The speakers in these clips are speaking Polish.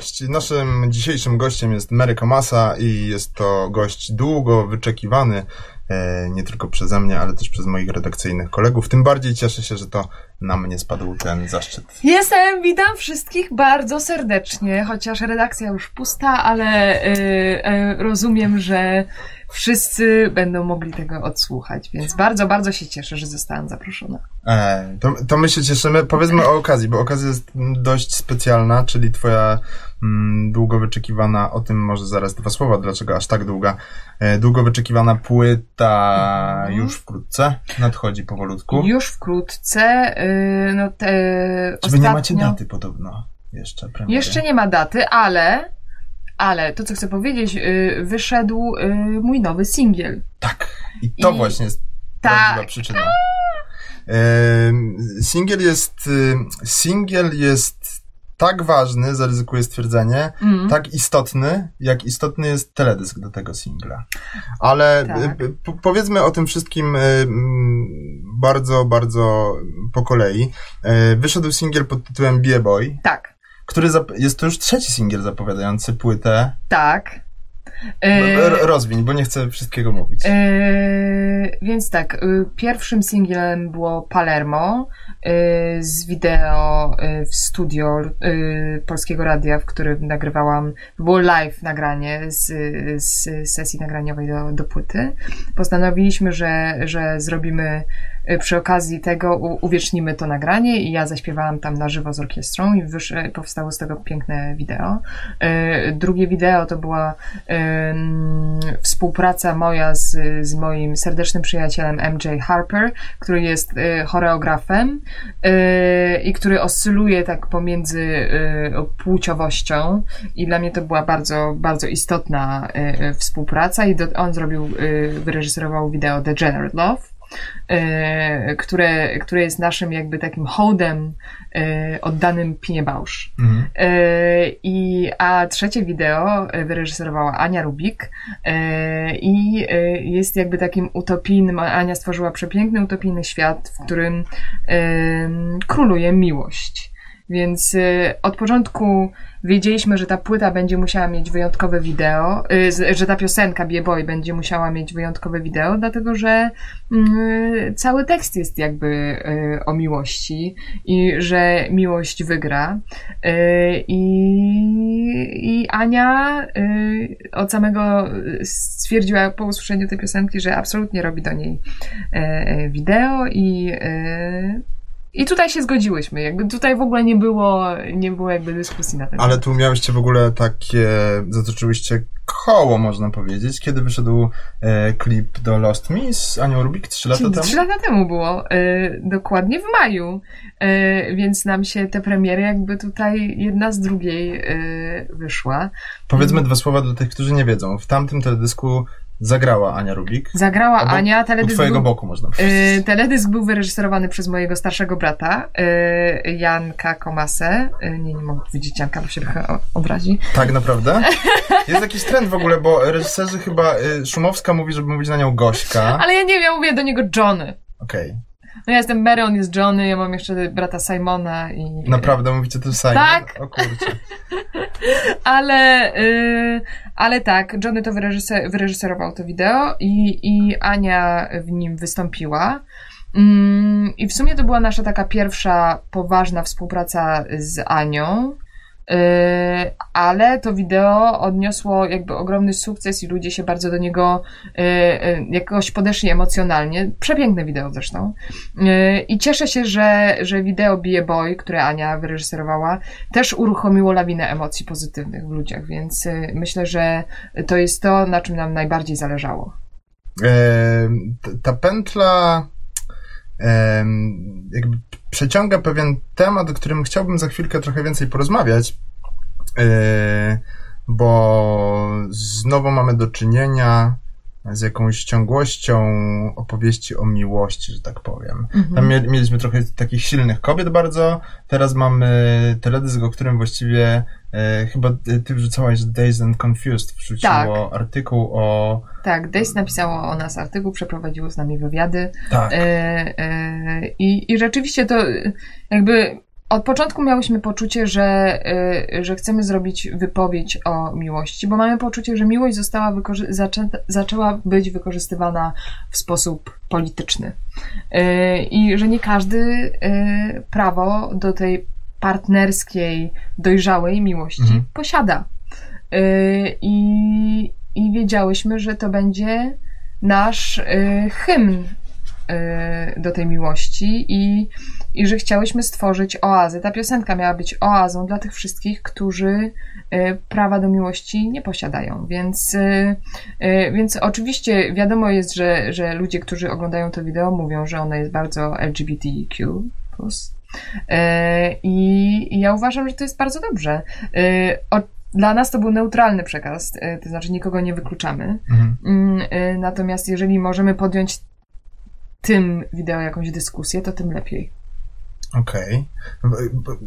Cześć, naszym dzisiejszym gościem jest Mary Komasa i jest to gość długo wyczekiwany, e, nie tylko przeze mnie, ale też przez moich redakcyjnych kolegów. Tym bardziej cieszę się, że to na mnie spadł ten zaszczyt. Jestem, witam wszystkich bardzo serdecznie, chociaż redakcja już pusta, ale y, y, rozumiem, że wszyscy będą mogli tego odsłuchać, więc bardzo, bardzo się cieszę, że zostałam zaproszona. E, to, to my się cieszymy. Powiedzmy o okazji, bo okazja jest dość specjalna, czyli twoja mm, długo wyczekiwana, o tym może zaraz dwa słowa, dlaczego aż tak długa, e, długo wyczekiwana płyta Mhm. już wkrótce nadchodzi powolutku. Już wkrótce, y, no te Czy wy ostatnio... nie macie daty podobno jeszcze premiery? Jeszcze nie ma daty, ale, ale to co chcę powiedzieć, y, wyszedł y, mój nowy singiel. Tak. I to I- właśnie jest Tak. prawdziwa przyczyna. Singiel jest, y, singiel jest tak ważny, zaryzykuję stwierdzenie, Mm. tak istotny, jak istotny jest teledysk do tego singla. Ale Tak. p- powiedzmy o tym wszystkim bardzo, bardzo po kolei. Wyszedł singiel pod tytułem a Boy, Tak, który jest to już trzeci singiel zapowiadający płytę. tak. R- Y, rozwiń, bo nie chcę wszystkiego mówić. Yy, więc tak, y, pierwszym singlem było Palermo y, z wideo y, w studio Polskiego Radia, w którym nagrywałam, było live nagranie z, z sesji nagraniowej do, do płyty. Postanowiliśmy, że, że zrobimy przy okazji tego, uwiecznimy to nagranie i ja zaśpiewałam tam na żywo z orkiestrą i wysz, powstało z tego piękne wideo. Y, Drugie wideo to była współpraca moja z, z moim serdecznym przyjacielem MJ Harper, który jest y, choreografem y, i który oscyluje tak pomiędzy y, płciowością i dla mnie to była bardzo, bardzo istotna y, y, współpraca i do, on zrobił, y, wyreżyserował wideo Degenerate Love. Y, Które, które jest naszym jakby takim hołdem y, oddanym Pinie Bausch. Mhm. E, I, a trzecie wideo e, wyreżyserowała Ania Rubik e, i e, jest jakby takim utopijnym, Ania stworzyła przepiękny utopijny świat, w którym króluje miłość. Więc e, od początku wiedzieliśmy, że ta płyta będzie musiała mieć wyjątkowe wideo, z- że ta piosenka Bie Boy będzie musiała mieć wyjątkowe wideo, dlatego że mm, cały tekst jest jakby e, o miłości i że miłość wygra. Y, I, I Ania y, od samego y, stwierdziła po usłyszeniu tej piosenki, że absolutnie robi do niej wideo i, y, i tutaj się zgodziłyśmy. Jakby tutaj w ogóle nie było, nie było jakby dyskusji na ten Ale temat. tu miałyście w ogóle takie, zatoczyłyście koło, można powiedzieć, kiedy wyszedł e, klip do Lost Me z Anią Rubik 3 lata temu. Trzy lata temu było, y, dokładnie w maju, y, więc nam się te premiery jakby tutaj jedna z drugiej y, wyszła. Powiedzmy dwa słowa dla tych, którzy nie wiedzą. W tamtym teledysku zagrała Ania Rubik. Zagrała Obok- Ania, U teledysk twojego był, boku, można powiedzieć. teledysk był wyreżyserowany przez mojego starszego brata, y, Janka Komasę. Y, nie, nie mogę powiedzieć Janka, bo się trochę obrazi. Tak naprawdę? Jest jakiś trend w ogóle, bo reżyserzy chyba, y, Szumowska mówi, żeby mówić na nią Gośka. Ale ja nie wiem, ja mówię do niego Johnny. Okej. No ja jestem Mary, on jest Johnny, ja mam jeszcze brata Simona i... Naprawdę mówicie to sami? Tak. O kurczę. Ale, y, ale tak, Johnny to wyreżyser, wyreżyserował to wideo i, i Ania w nim wystąpiła. Mm, I w sumie to była nasza taka pierwsza poważna współpraca z Anią. Y, Ale to wideo odniosło jakby ogromny sukces i ludzie się bardzo do niego y, y, jakoś podeszli emocjonalnie. Przepiękne wideo zresztą. I cieszę się, że, że wideo a Boy, które Ania wyreżyserowała, też uruchomiło lawinę emocji pozytywnych w ludziach, więc myślę, że to jest to, na czym nam najbardziej zależało. T- ta pętla em, jakby przeciąga pewien temat, o którym chciałbym za chwilkę trochę więcej porozmawiać, e, bo znowu mamy do czynienia z jakąś ciągłością opowieści o miłości, że tak powiem. Tam mie- mieliśmy trochę takich silnych kobiet bardzo, teraz mamy teledysk, o którym właściwie e, chyba ty wrzucałaś Days and Confused, wrzuciło Tak. artykuł o... Tak, Days napisało o nas artykuł, przeprowadziło z nami wywiady Tak. e, e, i, i rzeczywiście to jakby od początku miałyśmy poczucie, że, y, że chcemy zrobić wypowiedź o miłości, bo mamy poczucie, że miłość została zaczę zaczęła być wykorzystywana w sposób polityczny. Y, I że nie każdy y, prawo do tej partnerskiej, dojrzałej miłości mhm. posiada. I, I wiedziałyśmy, że to będzie nasz hymn do tej miłości i i że chciałyśmy stworzyć oazę. Ta piosenka miała być oazą dla tych wszystkich, którzy y, prawa do miłości nie posiadają. Więc, y, y, więc oczywiście wiadomo jest, że, że ludzie, którzy oglądają to wideo, mówią, że ono jest bardzo LGBTQ. I ja uważam, że to jest bardzo dobrze. Dla nas to był neutralny przekaz, to znaczy nikogo nie wykluczamy. Mhm. Mm, natomiast jeżeli możemy podjąć tym wideo jakąś dyskusję, to tym lepiej. Okej. Okay.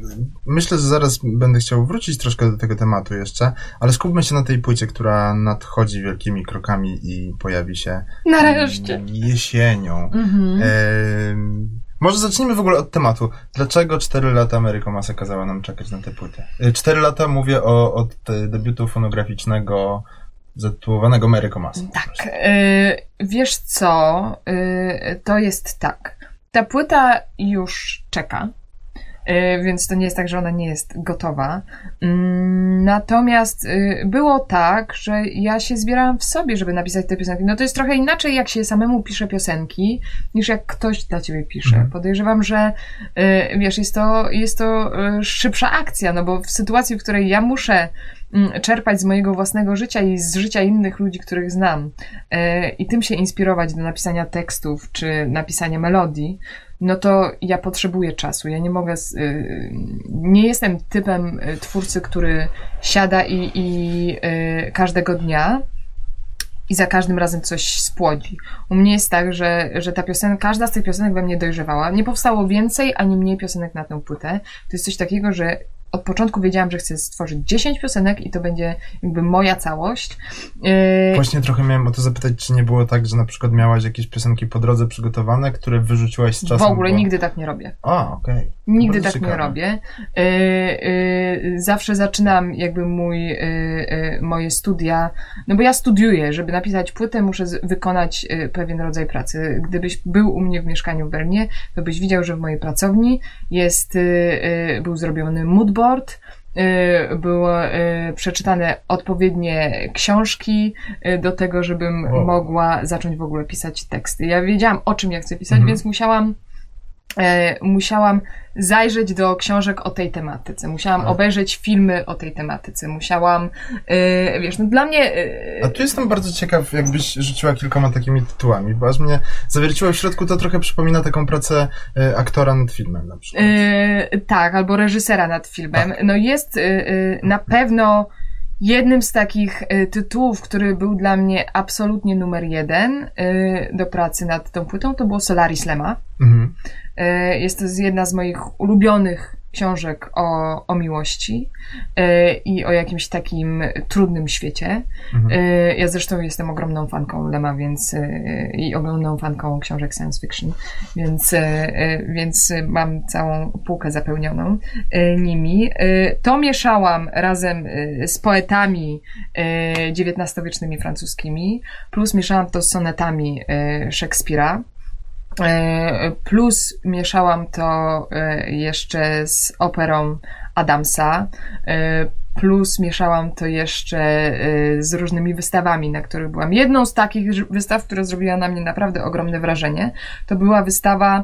Myślę, że zaraz będę chciał wrócić troszkę do tego tematu jeszcze, ale skupmy się na tej płycie, która nadchodzi wielkimi krokami i pojawi się nareszcie jesienią. Mhm. E, może zacznijmy w ogóle od tematu. Dlaczego 4 lata Mary Masa kazała nam czekać na tę płytę? 4 lata mówię o, od debiutu fonograficznego zatytułowanego Mary Masa. Tak. E, wiesz co? E, to jest tak. Ta płyta już czeka, y, więc to nie jest tak, że ona nie jest gotowa. Mm, natomiast y, było tak, że ja się zbierałam w sobie, żeby napisać te piosenki. No to jest trochę inaczej, jak się samemu pisze piosenki, niż jak ktoś dla ciebie pisze. Mhm. Podejrzewam, że y, wiesz, jest to, jest to szybsza akcja, no bo w sytuacji, w której ja muszę czerpać z mojego własnego życia i z życia innych ludzi, których znam i tym się inspirować do napisania tekstów czy napisania melodii, no to ja potrzebuję czasu. Ja nie mogę. Y, nie jestem typem y, twórcy, który siada i, i y, każdego dnia i za każdym razem coś spłodzi. U mnie jest tak, że, że ta piosenka, każda z tych piosenek we mnie dojrzewała. Nie powstało więcej ani mniej piosenek na tę płytę. To jest coś takiego, że od początku wiedziałam, że chcę stworzyć 10 piosenek i to będzie jakby moja całość. Yy... Właśnie trochę miałem o to zapytać, czy nie było tak, że na przykład miałaś jakieś piosenki po drodze przygotowane, które wyrzuciłaś z czasem? W ogóle bo... nigdy tak nie robię. A, okej. Okay. Nigdy tak ciekawe. nie robię. Yy, yy, zawsze zaczynam jakby mój, moje studia, no bo ja studiuję, żeby napisać płytę muszę wykonać pewien rodzaj pracy. Gdybyś był u mnie w mieszkaniu w Bernie, to byś widział, że w mojej pracowni jest, był zrobiony moodboard, board, y, były y, przeczytane odpowiednie książki y, do tego, żebym wow. mogła zacząć w ogóle pisać teksty. Ja wiedziałam, o czym ja chcę pisać, mhm. więc musiałam musiałam zajrzeć do książek o tej tematyce, musiałam A. obejrzeć filmy o tej tematyce, musiałam, yy, wiesz, no dla mnie... Yy... A tu jestem bardzo ciekaw, jakbyś rzuciła kilkoma takimi tytułami, bo aż mnie zawierciło w środku, to trochę przypomina taką pracę yy, aktora nad filmem na przykład. tak, albo reżysera nad filmem. Tak. No jest na pewno Jednym z takich tytułów, który był dla mnie absolutnie numer jeden do pracy nad tą płytą, to było Solaris Lema. Mhm. E, jest to jedna z moich ulubionych książek o, o miłości e, i o jakimś takim trudnym świecie. Mhm. E, ja zresztą jestem ogromną fanką Lema, więc i ogromną fanką książek science fiction, więc, więc mam całą półkę zapełnioną nimi. To mieszałam razem z poetami XIX-wiecznymi francuskimi, plus mieszałam to z sonetami Szekspira. E, plus mieszałam to e, jeszcze z operą Adamsa. Plus mieszałam to jeszcze z różnymi wystawami, na których byłam. Jedną z takich wystaw, która zrobiła na mnie naprawdę ogromne wrażenie, to była wystawa,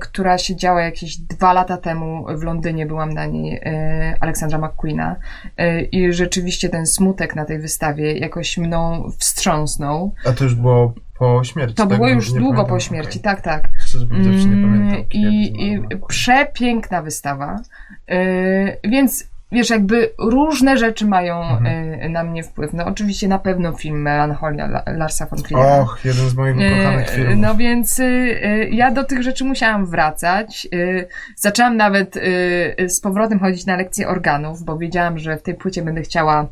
która się działa jakieś dwa lata temu w Londynie. Byłam na niej Aleksandra McQueena i rzeczywiście ten smutek na tej wystawie jakoś mną wstrząsnął. A to już było po śmierci. To tak? było już nie długo pamiętam. po śmierci, okay. tak, tak. Szczerze nie mm, pamiętam. I, i przepiękna wystawa. Więc wiesz, jakby różne rzeczy mają mhm. Y, na mnie wpływ. No oczywiście na pewno film Melancholia Larsa von Trier'a. Och, jeden z moich ukochanych y, filmów. No więc y, ja do tych rzeczy musiałam wracać. Zaczęłam nawet z powrotem chodzić na lekcje organów, bo wiedziałam, że w tej płycie będę chciała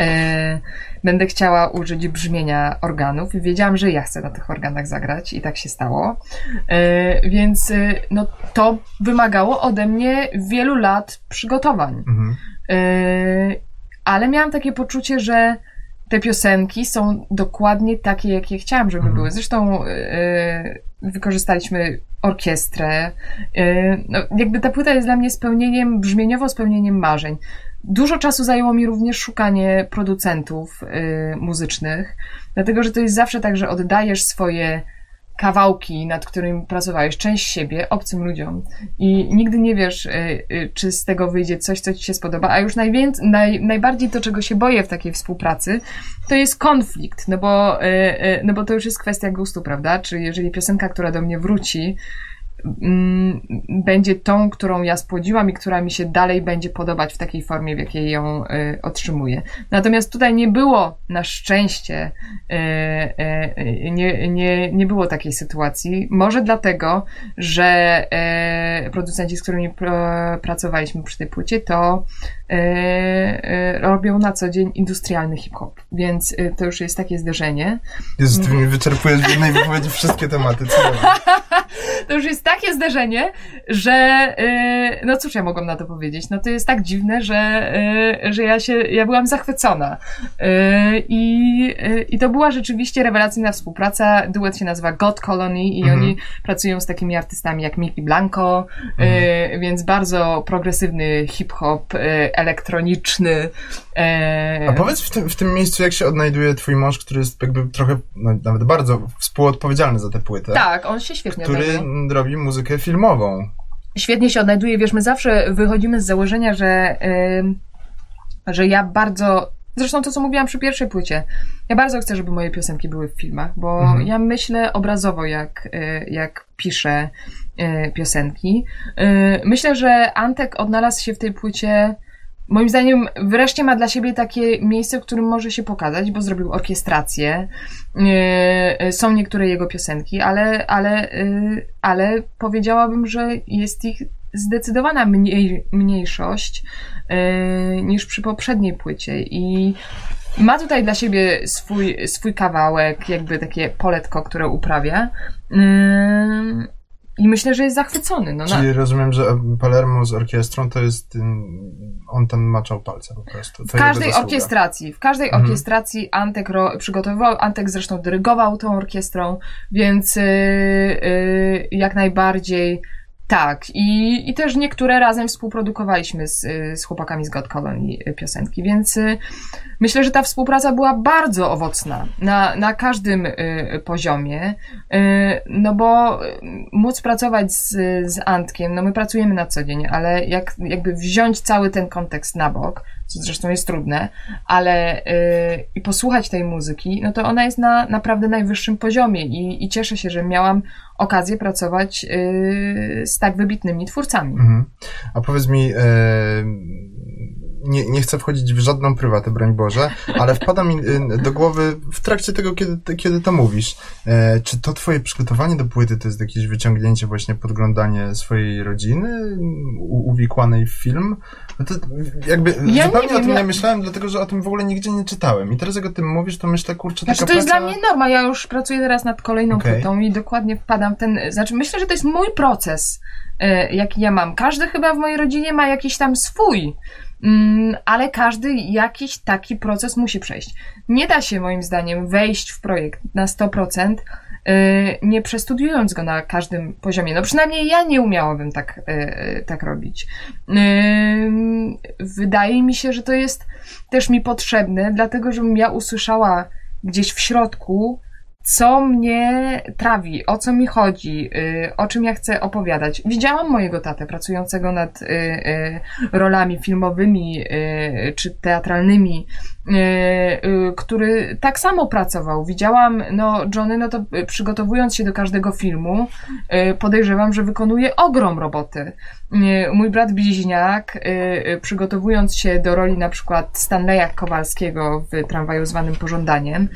e, będę chciała użyć brzmienia organów i wiedziałam, że ja chcę na tych organach zagrać i tak się stało. E, więc e, no, to wymagało ode mnie wielu lat przygotowań. Mhm. E, ale miałam takie poczucie, że te piosenki są dokładnie takie, jakie chciałam, żeby mhm. były. Zresztą wykorzystaliśmy orkiestrę. No, jakby ta płyta jest dla mnie spełnieniem, brzmieniowo spełnieniem marzeń. Dużo czasu zajęło mi również szukanie producentów y, muzycznych, dlatego że to jest zawsze tak, że oddajesz swoje kawałki, nad którymi pracowałeś, część siebie obcym ludziom i nigdy nie wiesz, y, y, czy z tego wyjdzie coś, co ci się spodoba, a już najwięcej, naj, najbardziej to, czego się boję w takiej współpracy, to jest konflikt, no bo, y, y, no bo to już jest kwestia gustu, prawda? Czy jeżeli piosenka, która do mnie wróci, będzie tą, którą ja spłodziłam i która mi się dalej będzie podobać w takiej formie, w jakiej ją y, otrzymuję. Natomiast tutaj nie było, na szczęście, y, y, nie, nie, nie było takiej sytuacji. Może dlatego, że producenci, z którymi pr pracowaliśmy przy tej płycie, to robią na co dzień industrialny hip-hop, więc to już jest takie zderzenie. Jezu, ty mi wyczerpujesz w jednej wypowiedzi wszystkie tematy. Co to już jest takie zderzenie, że yy, no cóż ja mogłam na to powiedzieć? No to jest tak dziwne, że, yy, że ja się, ja byłam zachwycona. I, I to była rzeczywiście rewelacyjna współpraca. Duet się nazywa God Colony i mhm. oni pracują z takimi artystami jak Mickey Blanco, mhm. więc bardzo progresywny hip-hop, elektroniczny. A powiedz w tym, w tym miejscu, jak się odnajduje twój mąż, który jest jakby trochę, no, nawet bardzo współodpowiedzialny za tę płytę. Tak, on się świetnie Który odnajduje. robi muzykę filmową. Świetnie się odnajduje, wiesz, my zawsze wychodzimy z założenia, że, że ja bardzo Zresztą to, co mówiłam przy pierwszej płycie. Ja bardzo chcę, żeby moje piosenki były w filmach, bo mhm. ja myślę obrazowo, jak, y, jak piszę y, piosenki. Y, myślę, że Antek odnalazł się w tej płycie moim zdaniem wreszcie ma dla siebie takie miejsce, w którym może się pokazać, bo zrobił orkiestrację. E, są niektóre jego piosenki, ale, ale, e, ale powiedziałabym, że jest ich zdecydowana mniej, mniejszość e, niż przy poprzedniej płycie i ma tutaj dla siebie swój, swój kawałek, jakby takie poletko, które uprawia. I myślę, że jest zachwycony. No, Czyli na... rozumiem, że Palermo z orkiestrą to jest. On tam maczał palce po prostu. To w każdej orkiestracji, w każdej mhm. orkiestracji Antek ro, przygotowywał, Antek zresztą dyrygował tą orkiestrą, więc yy, yy, jak najbardziej tak, i, i też niektóre razem współprodukowaliśmy z, z chłopakami z God Colony piosenki, więc y, myślę, że ta współpraca była bardzo owocna na, na każdym y, poziomie, y, no bo móc pracować z, z Antkiem, no my pracujemy na co dzień, ale jak, jakby wziąć cały ten kontekst na bok, co zresztą jest trudne, ale yy, i posłuchać tej muzyki, no to ona jest na naprawdę najwyższym poziomie i, i cieszę się, że miałam okazję pracować yy, z tak wybitnymi twórcami. Mhm. A powiedz mi, yy, nie, nie chcę wchodzić w żadną prywatę, broń Boże, ale wpada mi y, do głowy w trakcie tego, kiedy, kiedy to mówisz, e, czy to twoje przygotowanie do płyty to jest jakieś wyciągnięcie, właśnie podglądanie swojej rodziny u, uwikłanej w film? No to jakby ja zupełnie wiem, o tym ja... nie myślałem, dlatego że o tym w ogóle nigdzie nie czytałem. I teraz jak o tym mówisz, to myślę, kurczę, znaczy, taka to jest praca... dla mnie norma. Ja już pracuję teraz nad kolejną okay. płytą i dokładnie wpadam w ten... Znaczy, myślę, że to jest mój proces, e, jaki ja mam. Każdy chyba w mojej rodzinie ma jakiś tam swój ale każdy jakiś taki proces musi przejść. Nie da się moim zdaniem wejść w projekt na 100%, y, nie przestudiując go na każdym poziomie. No przynajmniej ja nie umiałabym tak, y, tak robić. Y, wydaje mi się, że to jest też mi potrzebne, dlatego żebym ja usłyszała gdzieś w środku, co mnie trawi, o co mi chodzi, y, o czym ja chcę opowiadać. Widziałam mojego tatę pracującego nad y, y, rolami filmowymi czy teatralnymi, który tak samo pracował. Widziałam, no, Johnny, no to przygotowując się do każdego filmu, podejrzewam, że wykonuje ogrom roboty. Mój brat bliźniak, przygotowując się do roli na przykład Stanleya Kowalskiego w tramwaju zwanym Pożądaniem,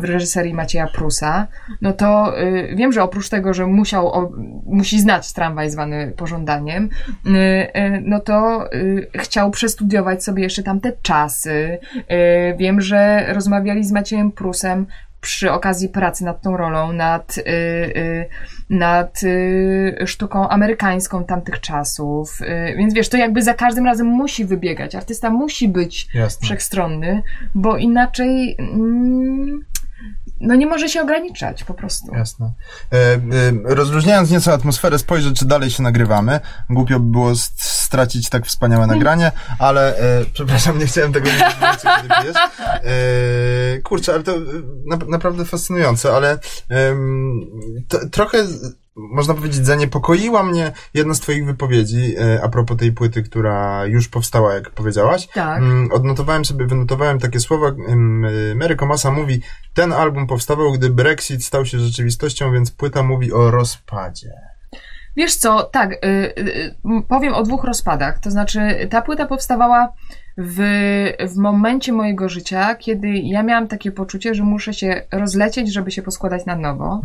w reżyserii Macieja Prusa, no to y, wiem, że oprócz tego, że musiał, musi znać tramwaj zwany pożądaniem, y, y, no to y, chciał przestudiować sobie jeszcze tamte czasy, Y, wiem, że rozmawiali z Maciejem Prusem przy okazji pracy nad tą rolą, nad, y, y, nad y, sztuką amerykańską tamtych czasów. Y, więc wiesz, to jakby za każdym razem musi wybiegać. Artysta musi być Jasne. wszechstronny, bo inaczej mm, no nie może się ograniczać po prostu. Jasne. E, e, rozróżniając nieco atmosferę, spojrzeć, czy dalej się nagrywamy. Głupio by było stracić tak wspaniałe nagranie, ale e, przepraszam, nie chciałem tego mówić, kiedy pijesz. E, kurczę, ale to e, na, naprawdę fascynujące, ale em, to, trochę można powiedzieć, zaniepokoiła mnie jedna z twoich wypowiedzi e, a propos tej płyty, która już powstała, jak powiedziałaś. Tak. Mm, Odnotowałem sobie, wynotowałem takie słowa. y, Mary Komasa mówi, ten album powstawał, gdy Brexit stał się rzeczywistością, więc płyta mówi o rozpadzie. Wiesz co, tak, y, y, powiem o dwóch rozpadach. To znaczy, ta płyta powstawała w, w momencie mojego życia, kiedy ja miałam takie poczucie, że muszę się rozlecieć, żeby się poskładać na nowo.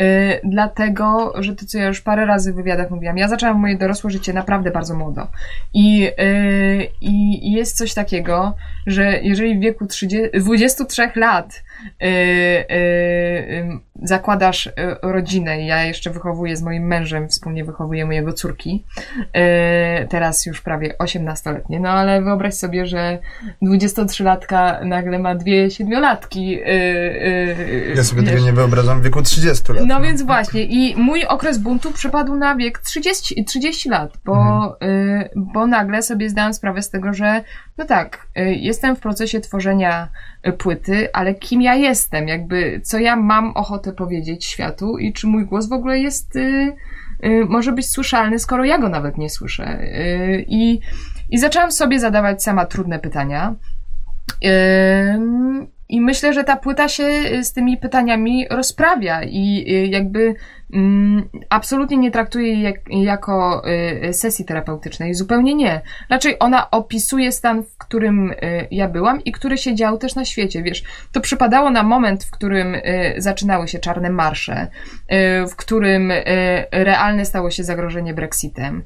Y, dlatego, że to, co ja już parę razy w wywiadach mówiłam, ja zaczęłam moje dorosłe życie naprawdę bardzo młodo. I, y, i jest coś takiego, że jeżeli w wieku 30, 23 lat y, y, y, zakładasz y, rodzinę, ja jeszcze wychowuję z moim mężem, wspólnie wychowujemy jego córki, y, teraz już prawie 18-letnie, no ale wyobraź sobie, że 23-latka nagle ma dwie siedmiolatki. y, y, Ja sobie wiesz. tego nie wyobrażam w wieku 30 lat. No więc właśnie, i mój okres buntu przypadł na wiek 30, 30 lat, bo, y, bo nagle sobie zdałam sprawę z tego, że no tak, jestem w procesie tworzenia płyty, ale kim ja jestem, jakby co ja mam ochotę powiedzieć światu i czy mój głos w ogóle jest, y, y, może być słyszalny, skoro ja go nawet nie słyszę. Y, I, I zaczęłam sobie zadawać sama trudne pytania. I myślę, że ta płyta się z tymi pytaniami rozprawia i y, jakby absolutnie nie traktuje jej jak, jako y, sesji terapeutycznej. Zupełnie nie. Raczej ona opisuje stan, w którym y, ja byłam i który się dział też na świecie. Wiesz, to przypadało na moment, w którym y, zaczynały się czarne marsze, w którym realne stało się zagrożenie Brexitem,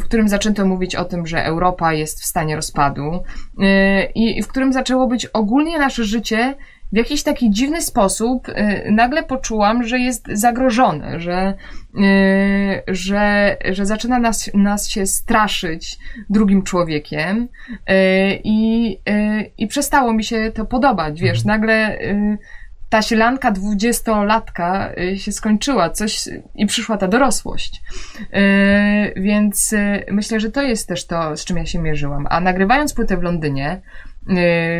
w którym zaczęto mówić o tym, że Europa jest w stanie rozpadu i w którym zaczęło być ogólnie nasze życie w jakiś taki dziwny sposób y, nagle poczułam, że jest zagrożone, że, y, że, że zaczyna nas, nas się straszyć drugim człowiekiem y, i, i przestało mi się to podobać. Wiesz, nagle y, ta sielanka dwudziestolatka się skończyła, coś i przyszła ta dorosłość. Więc myślę, że to jest też to, z czym ja się mierzyłam. A nagrywając płytę w Londynie,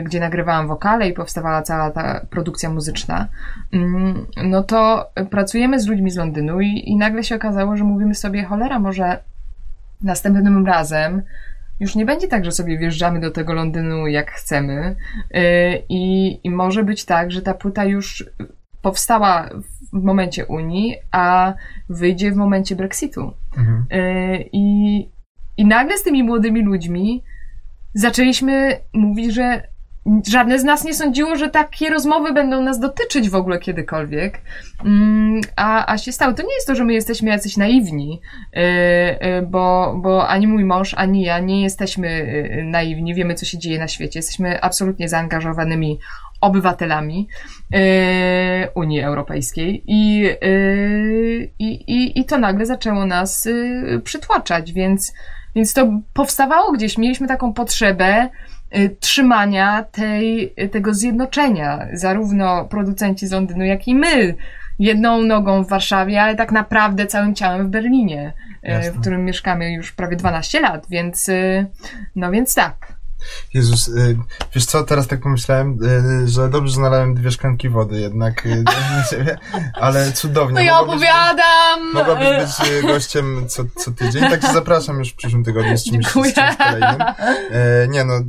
gdzie nagrywałam wokale i powstawała cała ta produkcja muzyczna, mm, no to pracujemy z ludźmi z Londynu i, i nagle się okazało, że mówimy sobie, cholera, może następnym razem już nie będzie tak, że sobie wjeżdżamy do tego Londynu jak chcemy yy, i, i może być tak, że ta płyta już powstała w momencie Unii, a wyjdzie w momencie Brexitu. Mhm. Yy, I, I nagle z tymi młodymi ludźmi zaczęliśmy mówić, że żadne z nas nie sądziło, że takie rozmowy będą nas dotyczyć w ogóle kiedykolwiek. Mm, A, a się stało. To nie jest to, że my jesteśmy jacyś naiwni, yy, yy, bo, bo ani mój mąż, ani ja nie jesteśmy yy, naiwni, wiemy, co się dzieje na świecie. Jesteśmy absolutnie zaangażowanymi obywatelami Unii Europejskiej i, i, i, i to nagle zaczęło nas przytłaczać, więc, więc to powstawało gdzieś. Mieliśmy taką potrzebę y, trzymania tej, tego zjednoczenia, zarówno producenci z Londynu, jak i my. Jedną nogą w Warszawie, ale tak naprawdę całym ciałem w Berlinie, y, Jasne. w którym mieszkamy już prawie 12 lat, więc y, no więc tak. Jezus, y, wiesz co, teraz tak pomyślałem, y, że dobrze, że nalałem dwie szklanki wody jednak y, na siebie, ale cudownie. No ja Mogłabyś być- opowiadam! Mogłabyś być y, gościem co, co tydzień, tak cię zapraszam już w przyszłym tygodniu z czymś, z Dziękuję. czymś kolejnym. Nie no, y,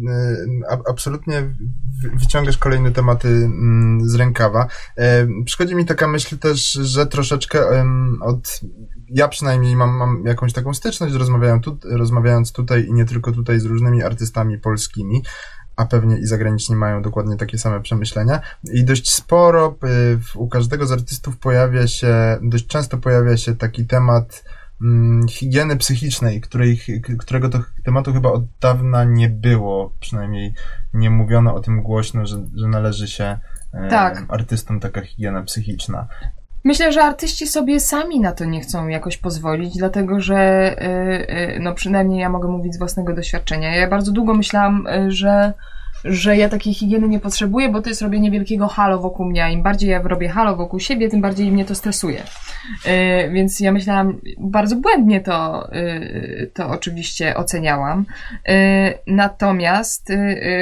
absolutnie wy- wyciągasz kolejne tematy mm, z rękawa. Przychodzi mi taka myśl też, że troszeczkę od ja przynajmniej mam, mam jakąś taką styczność, rozmawiając, tu, rozmawiając tutaj i nie tylko tutaj z różnymi artystami polskimi, a pewnie i zagraniczni mają dokładnie takie same przemyślenia. I dość sporo y, u każdego z artystów pojawia się, dość często pojawia się taki temat mm, higieny psychicznej, której, którego to tematu chyba od dawna nie było, przynajmniej nie mówiono o tym głośno, że, że należy się e, Tak. artystom taka higiena psychiczna. Myślę, że artyści sobie sami na to nie chcą jakoś pozwolić, dlatego że, y, y, no przynajmniej ja mogę mówić z własnego doświadczenia. Ja bardzo długo myślałam, y, że, że ja takiej higieny nie potrzebuję, bo to jest robienie wielkiego halo wokół mnie, im bardziej ja robię halo wokół siebie, tym bardziej mnie to stresuje. Więc ja myślałam, bardzo błędnie to, to oczywiście oceniałam. Natomiast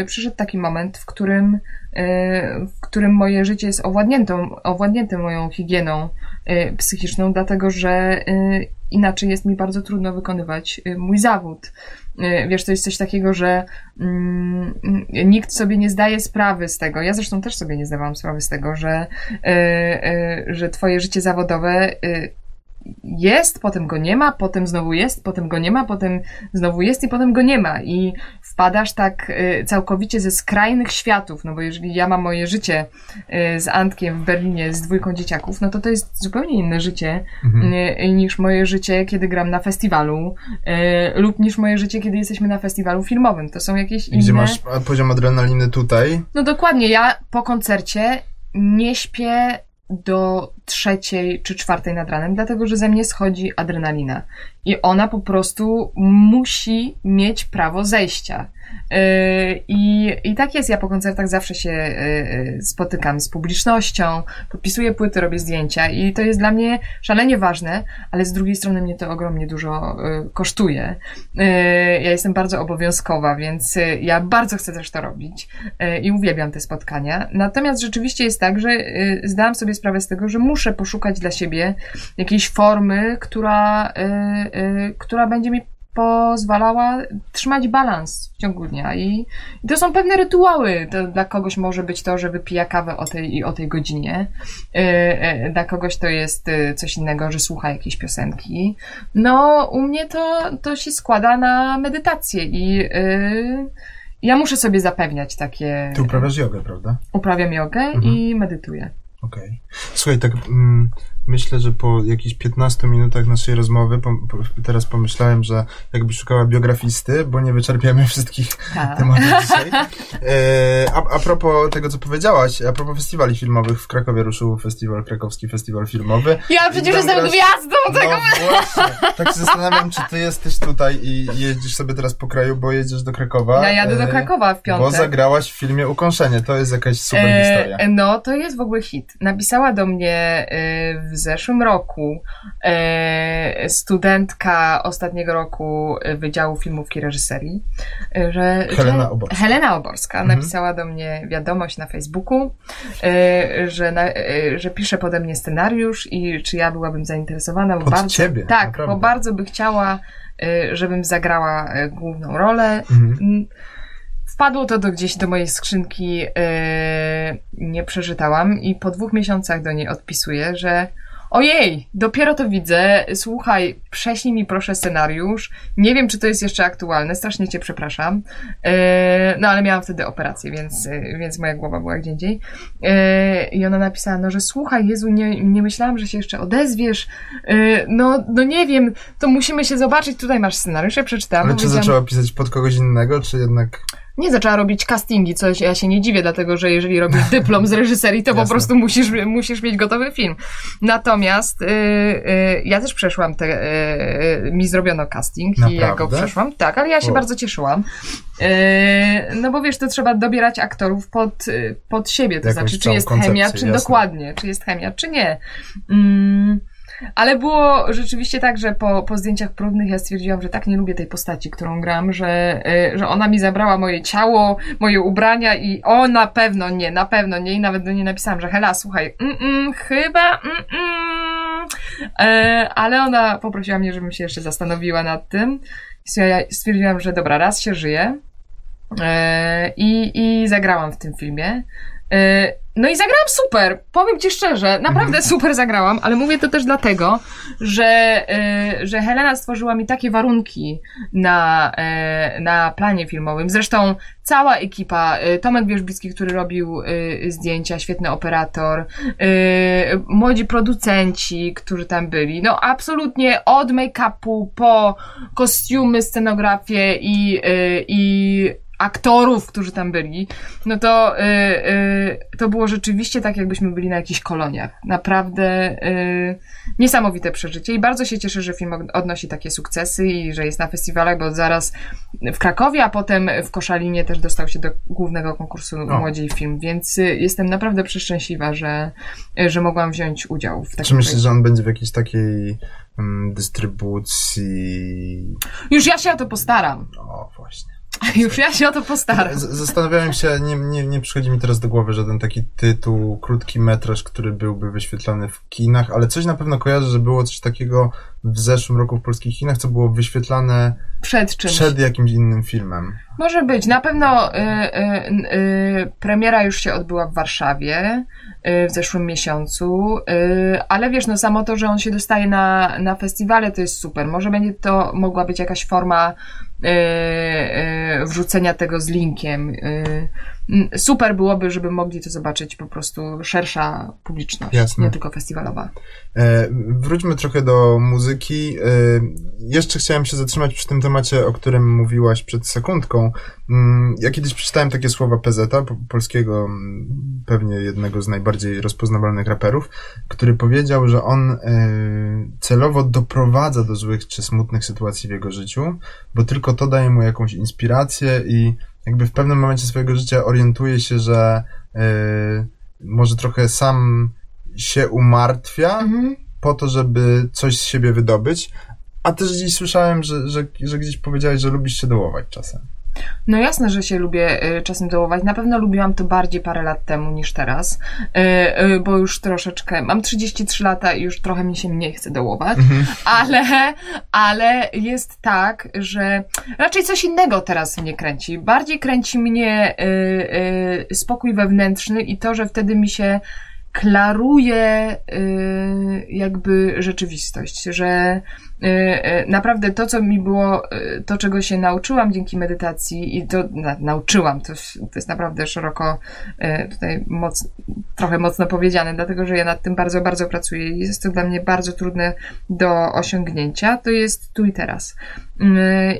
przyszedł taki moment, w którym w którym moje życie jest owładniętą, owładnięte moją higieną y, psychiczną, dlatego że y, inaczej jest mi bardzo trudno wykonywać y, mój zawód. Y, Wiesz, to jest coś takiego, że mm, nikt sobie nie zdaje sprawy z tego. Ja zresztą też sobie nie zdawałam sprawy z tego, że, y, y, że twoje życie zawodowe y, jest, potem go nie ma, potem znowu jest, potem go nie ma, potem znowu jest i potem go nie ma. I wpadasz tak y, całkowicie ze skrajnych światów, no bo jeżeli ja mam moje życie y, z Antkiem w Berlinie z dwójką dzieciaków, no to to jest zupełnie inne życie Mhm. y, niż moje życie, kiedy gram na festiwalu lub niż moje życie, kiedy jesteśmy na festiwalu filmowym. To są jakieś inne... Gdzie masz poziom adrenaliny tutaj, No dokładnie, ja po koncercie nie śpię do trzeciej czy czwartej nad ranem, dlatego że ze mnie schodzi adrenalina. I ona po prostu musi mieć prawo zejścia. Yy, I, I tak jest, ja po koncertach zawsze się yy, spotykam z publicznością, podpisuję płyty, robię zdjęcia i to jest dla mnie szalenie ważne, ale z drugiej strony mnie to ogromnie dużo kosztuje. Ja jestem bardzo obowiązkowa, więc ja bardzo chcę też to robić i uwielbiam te spotkania. Natomiast rzeczywiście jest tak, że zdałam sobie sprawę z tego, że muszę poszukać dla siebie jakiejś formy, która, która będzie mi pozwalała trzymać balans w ciągu dnia. I, i to są pewne rytuały. To dla kogoś może być to, że wypija kawę o tej i o tej godzinie. Yy, yy, Dla kogoś to jest yy, coś innego, że słucha jakiejś piosenki. No, u mnie to, to się składa na medytację i yy, ja muszę sobie zapewniać takie. ty uprawiasz jogę, prawda? Uprawiam jogę i medytuję. Okej. Słuchaj, tak mm, myślę, że po jakichś 15 minutach naszej rozmowy po, po, teraz pomyślałem, że jakby szukała biografisty, bo nie wyczerpiemy wszystkich Tak. tematów dzisiaj. E, a, a propos tego, co powiedziałaś, a propos festiwali filmowych, w Krakowie ruszył festiwal, krakowski festiwal filmowy. Ja przecież jestem grasz- gwiazdą tego. No właśnie, tak się zastanawiam, czy ty jesteś tutaj i jeździsz sobie teraz po kraju, bo jedziesz do Krakowa. Ja jadę do e, Krakowa w piątek. Bo zagrałaś w filmie Ukąszenie, to jest jakaś super historia. E, no, to jest w ogóle hit. Napisała do mnie e, w zeszłym roku e, studentka ostatniego roku Wydziału Filmówki i Reżyserii, e, że... Helena Oborska. Helena Oborska Mhm. napisała do mnie wiadomość na Facebooku, e, że, na, że pisze pode mnie scenariusz i czy ja byłabym zainteresowana. bo Pod bardzo, ciebie, Tak, naprawdę. bo bardzo by chciała, żebym zagrała główną rolę. Mhm. Wpadło to do gdzieś do mojej skrzynki, yy, nie przeczytałam i po dwóch miesiącach do niej odpisuję, że ojej, dopiero to widzę, słuchaj, prześlij mi proszę scenariusz, nie wiem czy to jest jeszcze aktualne, strasznie cię przepraszam, yy, no ale miałam wtedy operację, więc, yy, więc moja głowa była gdzie indziej. Yy, i ona napisała, no że słuchaj, Jezu, nie, nie myślałam, że się jeszcze odezwiesz, no, no nie wiem, to musimy się zobaczyć, tutaj masz scenariusz, ja przeczytałam, Ale czy zaczęła pisać pod kogoś innego, czy jednak... nie zaczęła robić castingi, co ja się nie dziwię, dlatego że jeżeli robisz dyplom z reżyserii, to po prostu musisz, musisz mieć gotowy film. Natomiast y, y, ja też przeszłam, te, y, y, mi zrobiono casting i ja go Naprawdę? przeszłam. Tak, ale ja się O. bardzo cieszyłam. Y, no bo wiesz, to trzeba dobierać aktorów pod, y, pod siebie, to Jakąś znaczy, czy jest chemia, czy jasne. dokładnie, czy jest chemia, czy nie. Mm. Ale było rzeczywiście tak, że po, po zdjęciach próbnych ja stwierdziłam, że tak nie lubię tej postaci, którą gram, że, y, że ona mi zabrała moje ciało, moje ubrania i o, na pewno nie, na pewno nie. I nawet do niej napisałam, że Hela, słuchaj, mm, mm, chyba, mm. E, ale ona poprosiła mnie, żebym się jeszcze zastanowiła nad tym. Ja stwierdziłam, że dobra, raz się żyje. E, I, I zagrałam w tym filmie. No i zagrałam super. Powiem ci szczerze, naprawdę super zagrałam, ale mówię to też dlatego, że, że Helena stworzyła mi takie warunki na, na planie filmowym. Zresztą cała ekipa, Tomek Wierzbicki, który robił zdjęcia, świetny operator, młodzi producenci, którzy tam byli. No absolutnie od make-upu po kostiumy, scenografię i, i aktorów, którzy tam byli, no to, yy, yy, to było rzeczywiście tak, jakbyśmy byli na jakichś koloniach. Naprawdę yy, niesamowite przeżycie i bardzo się cieszę, że film odnosi takie sukcesy i że jest na festiwalach, bo zaraz w Krakowie, a potem w Koszalinie też dostał się do głównego konkursu o. Młodziej Film, więc y, jestem naprawdę przeszczęśliwa, że, że mogłam wziąć udział w takim Czy myślisz, że on będzie w jakiejś takiej um, dystrybucji? Już ja się o to postaram. O, właśnie. Już ja się o to postaram. Zastanawiałem się, nie, nie, nie przychodzi mi teraz do głowy żaden taki tytuł, krótki metraż, który byłby wyświetlany w kinach, ale coś na pewno kojarzę, że było coś takiego w zeszłym roku w polskich kinach, co było wyświetlane przed czymś. Przed jakimś innym filmem. Może być. Na pewno y, y, y, premiera już się odbyła w Warszawie y, w zeszłym miesiącu, y, ale wiesz, no samo to, że on się dostaje na, na festiwale, to jest super. Może będzie to mogła być jakaś forma y, wrzucenia tego z linkiem. Super byłoby, żeby mogli to zobaczyć po prostu szersza publiczność, Jasne. nie tylko festiwalowa. E, wróćmy trochę do muzyki. E, jeszcze chciałem się zatrzymać przy tym temacie, o którym mówiłaś przed sekundką. Mm, ja kiedyś przeczytałem takie słowa PZ, polskiego, mm, pewnie jednego z najbardziej rozpoznawalnych raperów, który powiedział, że on e, celowo doprowadza do złych czy smutnych sytuacji w jego życiu, bo tylko to daje mu jakąś inspirację i jakby w pewnym momencie swojego życia orientuje się, że yy, może trochę sam się umartwia mhm. po to, żeby coś z siebie wydobyć. A też gdzieś słyszałem, że, że, że gdzieś powiedziałeś, że lubisz się dołować czasem. No jasne, że się lubię y, czasem dołować. Na pewno lubiłam to bardziej parę lat temu niż teraz, y, y, bo już troszeczkę, mam 33 lata i już trochę mi się mniej chce dołować, mhm. ale, ale jest tak, że raczej coś innego teraz mnie kręci. Bardziej kręci mnie spokój wewnętrzny i to, że wtedy mi się klaruje jakby rzeczywistość, że naprawdę to, co mi było, y, to czego się nauczyłam dzięki medytacji i to na, nauczyłam, to, to jest naprawdę szeroko tutaj moc, trochę mocno powiedziane, dlatego że ja nad tym bardzo, bardzo pracuję i jest to dla mnie bardzo trudne do osiągnięcia, to jest tu i teraz.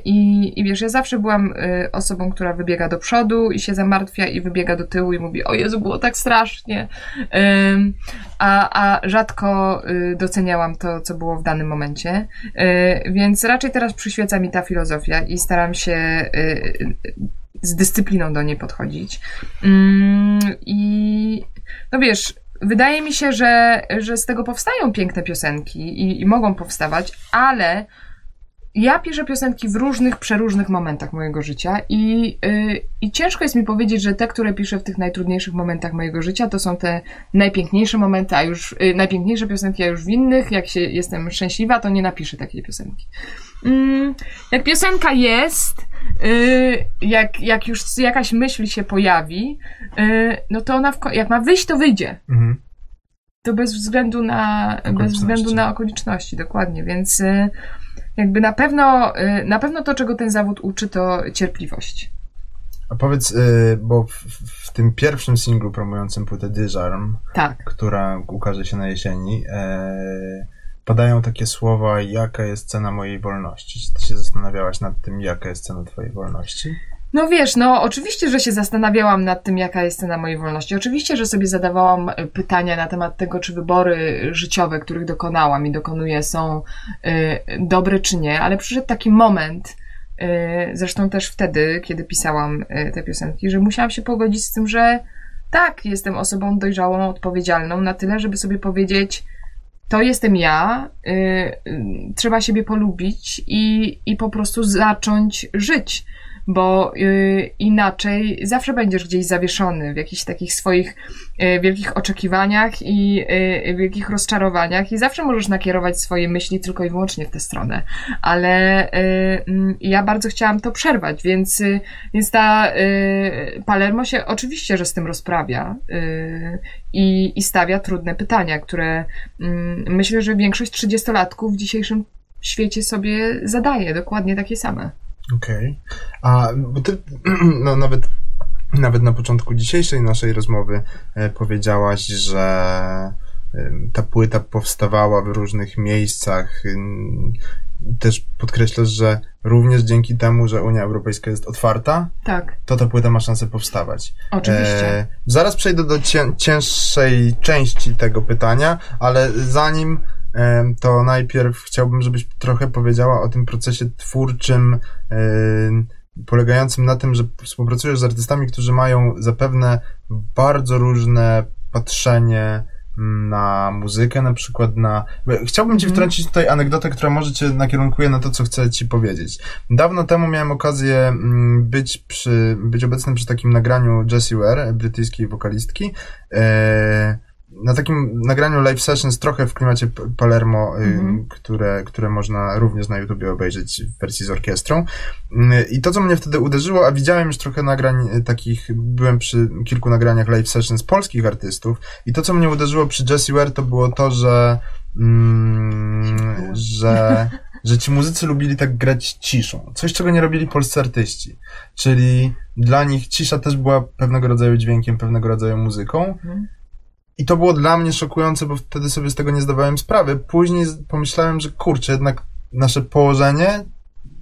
I, I wiesz, ja zawsze byłam osobą, która wybiega do przodu i się zamartwia i wybiega do tyłu i mówi, o Jezu, było tak strasznie. A, a rzadko doceniałam to, co było w danym momencie. E, więc raczej teraz przyświeca mi ta filozofia i staram się e, z dyscypliną do niej podchodzić. Mm, I no wiesz, wydaje mi się, że, że z tego powstają piękne piosenki i, i mogą powstawać, ale ja piszę piosenki w różnych, przeróżnych momentach mojego życia i, yy, i ciężko jest mi powiedzieć, że te, które piszę w tych najtrudniejszych momentach mojego życia, to są te najpiękniejsze momenty, a już yy, najpiękniejsze piosenki, a już w innych, jak się jestem szczęśliwa, to nie napiszę takiej piosenki. Yy, jak piosenka jest, y, jak, jak już jakaś myśl się pojawi, y, no to ona, jak ma wyjść, to wyjdzie. Mhm. To bez względu na, bez względu na okoliczności, dokładnie, więc y, jakby na pewno, y, na pewno to, czego ten zawód uczy, to cierpliwość. A powiedz, y, bo w, w tym pierwszym singlu promującym płytę Disarm, tak. która ukaże się na jesieni, e, padają takie słowa, jaka jest cena mojej wolności. Czy ty się zastanawiałaś nad tym, jaka jest cena twojej wolności? No wiesz, no oczywiście, że się zastanawiałam nad tym, jaka jest cena mojej wolności. Oczywiście, że sobie zadawałam e, pytania na temat tego, czy wybory życiowe, których dokonałam i dokonuję, są y, dobre czy nie, ale przyszedł taki moment, y, zresztą też wtedy, kiedy pisałam y, te piosenki, że musiałam się pogodzić z tym, że tak, jestem osobą dojrzałą, odpowiedzialną na tyle, żeby sobie powiedzieć, to jestem ja, trzeba siebie polubić i, i po prostu zacząć żyć bo y, inaczej zawsze będziesz gdzieś zawieszony w jakichś takich swoich y, wielkich oczekiwaniach i y, wielkich rozczarowaniach i zawsze możesz nakierować swoje myśli tylko i wyłącznie w tę stronę. Ale y, mm, ja bardzo chciałam to przerwać, więc, więc ta Palermo się oczywiście, że z tym rozprawia i, i stawia trudne pytania, które mm, myślę, że większość trzydziestolatków w dzisiejszym świecie sobie zadaje dokładnie takie same. Okej. A bo ty no, nawet, nawet na początku dzisiejszej naszej rozmowy e, powiedziałaś, że e, ta płyta powstawała w różnych miejscach. Ym, Też podkreślasz, że również dzięki temu, że Unia Europejska jest otwarta, Tak, to ta płyta ma szansę powstawać. oczywiście. E, zaraz przejdę do cię, cięższej części tego pytania, ale zanim e, to najpierw chciałbym, żebyś trochę powiedziała o tym procesie twórczym, polegającym na tym, że współpracujesz z artystami, którzy mają zapewne bardzo różne patrzenie na muzykę, na przykład na... Chciałbym ci Mhm. wtrącić tutaj anegdotę, która może cię nakierunkuje na to, co chcę ci powiedzieć. Dawno temu miałem okazję mm, być, przy, być obecnym przy takim nagraniu Jessie Ware, brytyjskiej wokalistki. E, na takim nagraniu live sessions trochę w klimacie Palermo, Mhm. które, które można również na YouTubie obejrzeć w wersji z orkiestrą. Y, I to, co mnie wtedy uderzyło, a widziałem już trochę nagrań y, takich, byłem przy kilku nagraniach live sessions polskich artystów i to, co mnie uderzyło przy Jessie Ware, to było to, że mm, że, że ci muzycy lubili tak grać ciszą. Coś, czego nie robili polscy artyści. Czyli dla nich cisza też była pewnego rodzaju dźwiękiem, pewnego rodzaju muzyką. Mhm. I to było dla mnie szokujące, bo wtedy sobie z tego nie zdawałem sprawy. Później pomyślałem, że kurczę, jednak nasze położenie,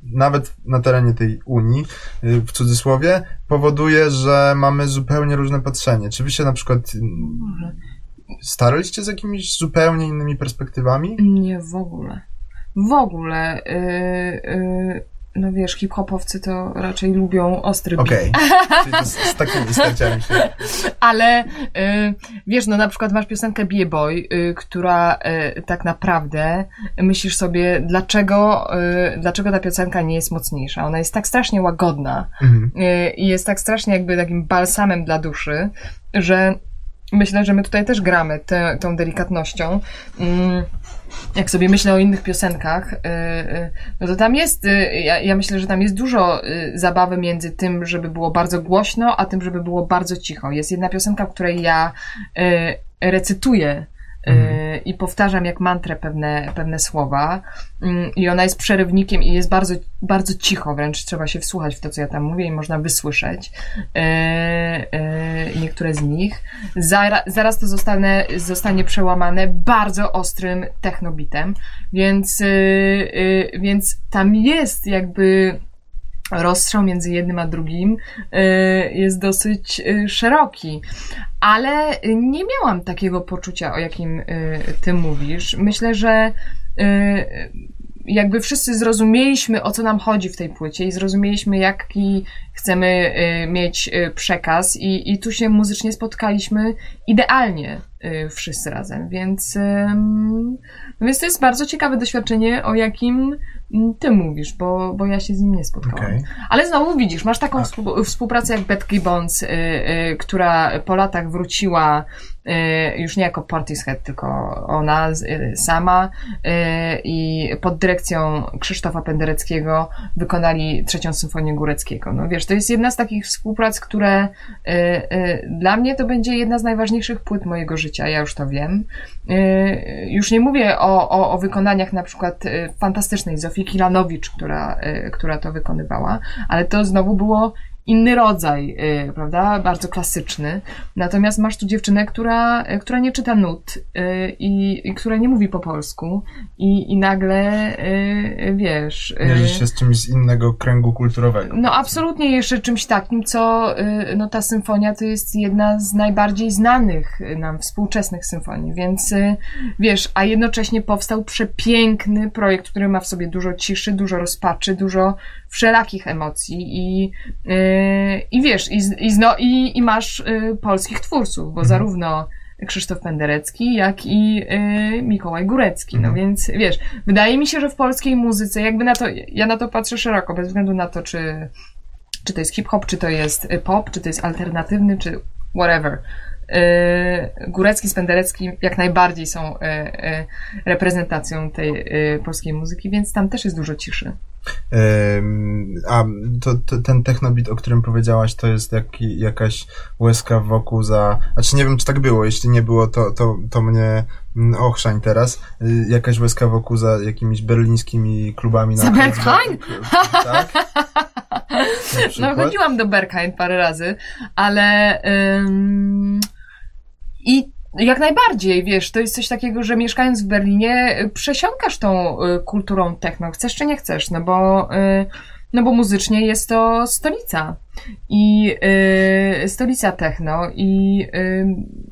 nawet na terenie tej Unii, y, w cudzysłowie, powoduje, że mamy zupełnie różne patrzenie. Czy wy się na przykład Może. staraliście z jakimiś zupełnie innymi perspektywami? Nie, w ogóle. W ogóle. Yy, yy, no wiesz, hip-hopowcy to raczej lubią ostry beat. Okej. Z, z takimi starciami się. Ale y, wiesz, no na przykład masz piosenkę Be A Boy, y, która y, tak naprawdę myślisz sobie, dlaczego, y, dlaczego ta piosenka nie jest mocniejsza. Ona jest tak strasznie łagodna Mhm. y, i jest tak strasznie jakby takim balsamem dla duszy, że myślę, że my tutaj też gramy tę, tą delikatnością. Mm, jak sobie myślę o innych piosenkach, y, y, no to tam jest, y, ja, ja myślę, że tam jest dużo zabawy między tym, żeby było bardzo głośno, a tym, żeby było bardzo cicho. Jest jedna piosenka, w której ja recytuję Mhm. i powtarzam jak mantrę pewne, pewne słowa Mm, i ona jest przerywnikiem i jest bardzo, bardzo cicho, wręcz trzeba się wsłuchać w to, co ja tam mówię i można wysłyszeć y, y, niektóre z nich. Zara, zaraz to zostanie, zostanie przełamane bardzo ostrym technobitem, więc, więc tam jest jakby rozstrzał między jednym a drugim y, jest dosyć y, szeroki. Ale nie miałam takiego poczucia, o jakim y, ty mówisz. Myślę, że jakby wszyscy zrozumieliśmy, o co nam chodzi w tej płycie i zrozumieliśmy, jaki chcemy y, mieć y, przekaz i, i tu się muzycznie spotkaliśmy idealnie y, wszyscy razem, więc, no więc to jest bardzo ciekawe doświadczenie, o jakim mm, ty mówisz, bo, bo ja się z nim nie spotkałam. Okej. Ale znowu widzisz, masz taką A. współ- współpracę jak Beth Gibbons, która po latach wróciła już nie jako Portishead, tylko ona y, sama y, i pod dyrekcją Krzysztofa Pendereckiego wykonali trzecią symfonię Góreckiego. No wiesz, to jest jedna z takich współprac, które y, y, dla mnie to będzie jedna z najważniejszych płyt mojego życia, ja już to wiem. Y, już nie mówię o, o, o wykonaniach na przykład y, fantastycznej Zofii Kilanowicz, która, y, która to wykonywała, ale to znowu było inny rodzaj, y, prawda? Bardzo klasyczny. Natomiast masz tu dziewczynę, która, y, która nie czyta nut y, i, i która nie mówi po polsku i, i nagle, wiesz... y, Mierzysz się z czymś z innego kręgu kulturowego. no absolutnie jeszcze czymś takim, co no ta symfonia to jest jedna z najbardziej znanych nam współczesnych symfonii, więc wiesz, a jednocześnie powstał przepiękny projekt, który ma w sobie dużo ciszy, dużo rozpaczy, dużo wszelakich emocji i, i wiesz, i, z- i, zno, i, i masz y, polskich twórców, bo Mhm. zarówno Krzysztof Penderecki, jak i y, Mikołaj Górecki. No Mhm. więc wiesz, wydaje mi się, że w polskiej muzyce, jakby na to, ja na to patrzę szeroko, bez względu na to, czy czy to jest hip-hop, czy to jest pop, czy to jest alternatywny, czy whatever. Górecki, Spenderecki jak najbardziej są reprezentacją tej polskiej muzyki, więc tam też jest dużo ciszy. A to, to, ten technobit, o którym powiedziałaś, to jest jak, jakaś łezka wokół za. Znaczy nie wiem, czy tak było. Jeśli nie było, to, to, to mnie mm, ochrzań teraz. Y, jakaś łezka wokół za jakimiś berlińskimi klubami na Za Berghain? Tak? No, chodziłam do Berghain parę razy, ale. Ym... I jak najbardziej, wiesz, to jest coś takiego, że mieszkając w Berlinie y, przesiąkasz tą y, kulturą techno, chcesz czy nie chcesz, no bo, y, no bo muzycznie jest to stolica. I stolica techno. I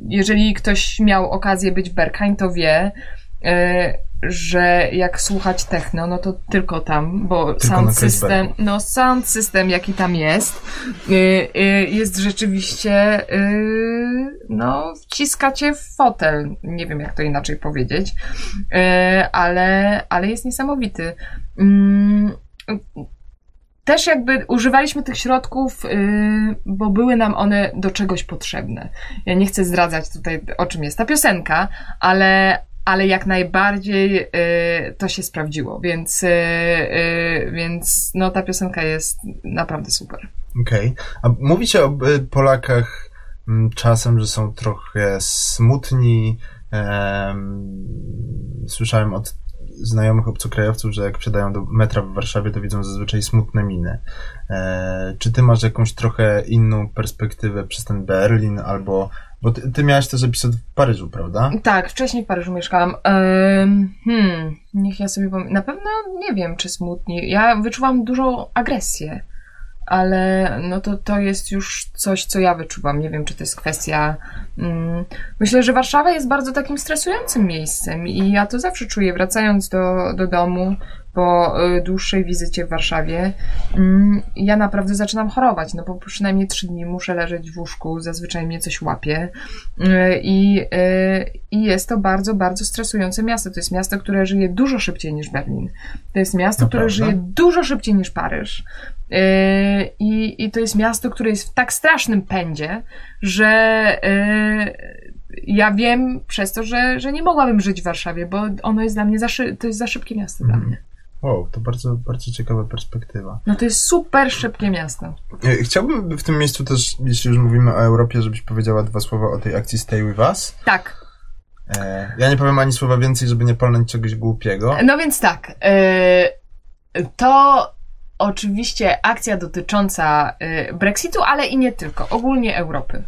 jeżeli ktoś miał okazję być w Berghain, to wie, że jak słuchać techno, no to tylko tam, bo tylko sound system, no sound system jaki tam jest, y, y, jest rzeczywiście, y, no wciska cię w fotel, nie wiem jak to inaczej powiedzieć, ale, ale jest niesamowity. Mm, też jakby używaliśmy tych środków, bo były nam one do czegoś potrzebne. Ja nie chcę zdradzać tutaj, o czym jest ta piosenka, ale, ale jak najbardziej y, to się sprawdziło, więc, y, y, więc no, ta piosenka jest naprawdę super. Okej. Okay. A mówicie o y, Polakach mm, czasem, że są trochę smutni. słyszałem od znajomych obcokrajowców, że jak wsiadają do metra w Warszawie, to widzą zazwyczaj smutne miny. E, czy ty masz jakąś trochę inną perspektywę przez ten Berlin, albo bo ty, ty miałaś też epizod w Paryżu, prawda? Tak, wcześniej w Paryżu mieszkałam. hmm, niech ja sobie powiem. Na pewno nie wiem, czy smutni. Ja wyczuwam dużą agresję, ale no to, to jest już coś, co ja wyczuwam. Nie wiem, czy to jest kwestia. Hmm, myślę, że Warszawa jest bardzo takim stresującym miejscem i ja to zawsze czuję, wracając do, do domu po y, dłuższej wizycie w Warszawie, mm, ja naprawdę zaczynam chorować, no bo przynajmniej trzy dni muszę leżeć w łóżku, zazwyczaj mnie coś łapie y, i, y, i jest to bardzo, bardzo stresujące miasto. To jest miasto, które żyje dużo szybciej niż Berlin. To jest miasto, które żyje dużo szybciej niż Paryż. I, I to jest miasto, które jest w tak strasznym pędzie, że ja wiem przez to, że, że nie mogłabym żyć w Warszawie, bo ono jest dla mnie za, szy- to jest za szybkie miasto mm. dla mnie. Wow, to bardzo, bardzo ciekawa perspektywa. No to jest super szybkie miasto. E, chciałbym w tym miejscu też, jeśli już mówimy o Europie, żebyś powiedziała dwa słowa o tej akcji Stay With Us. Tak. E, ja nie powiem ani słowa więcej, żeby nie palnąć czegoś głupiego. No więc tak. E, to oczywiście akcja dotycząca Brexitu, ale i nie tylko, ogólnie Europy.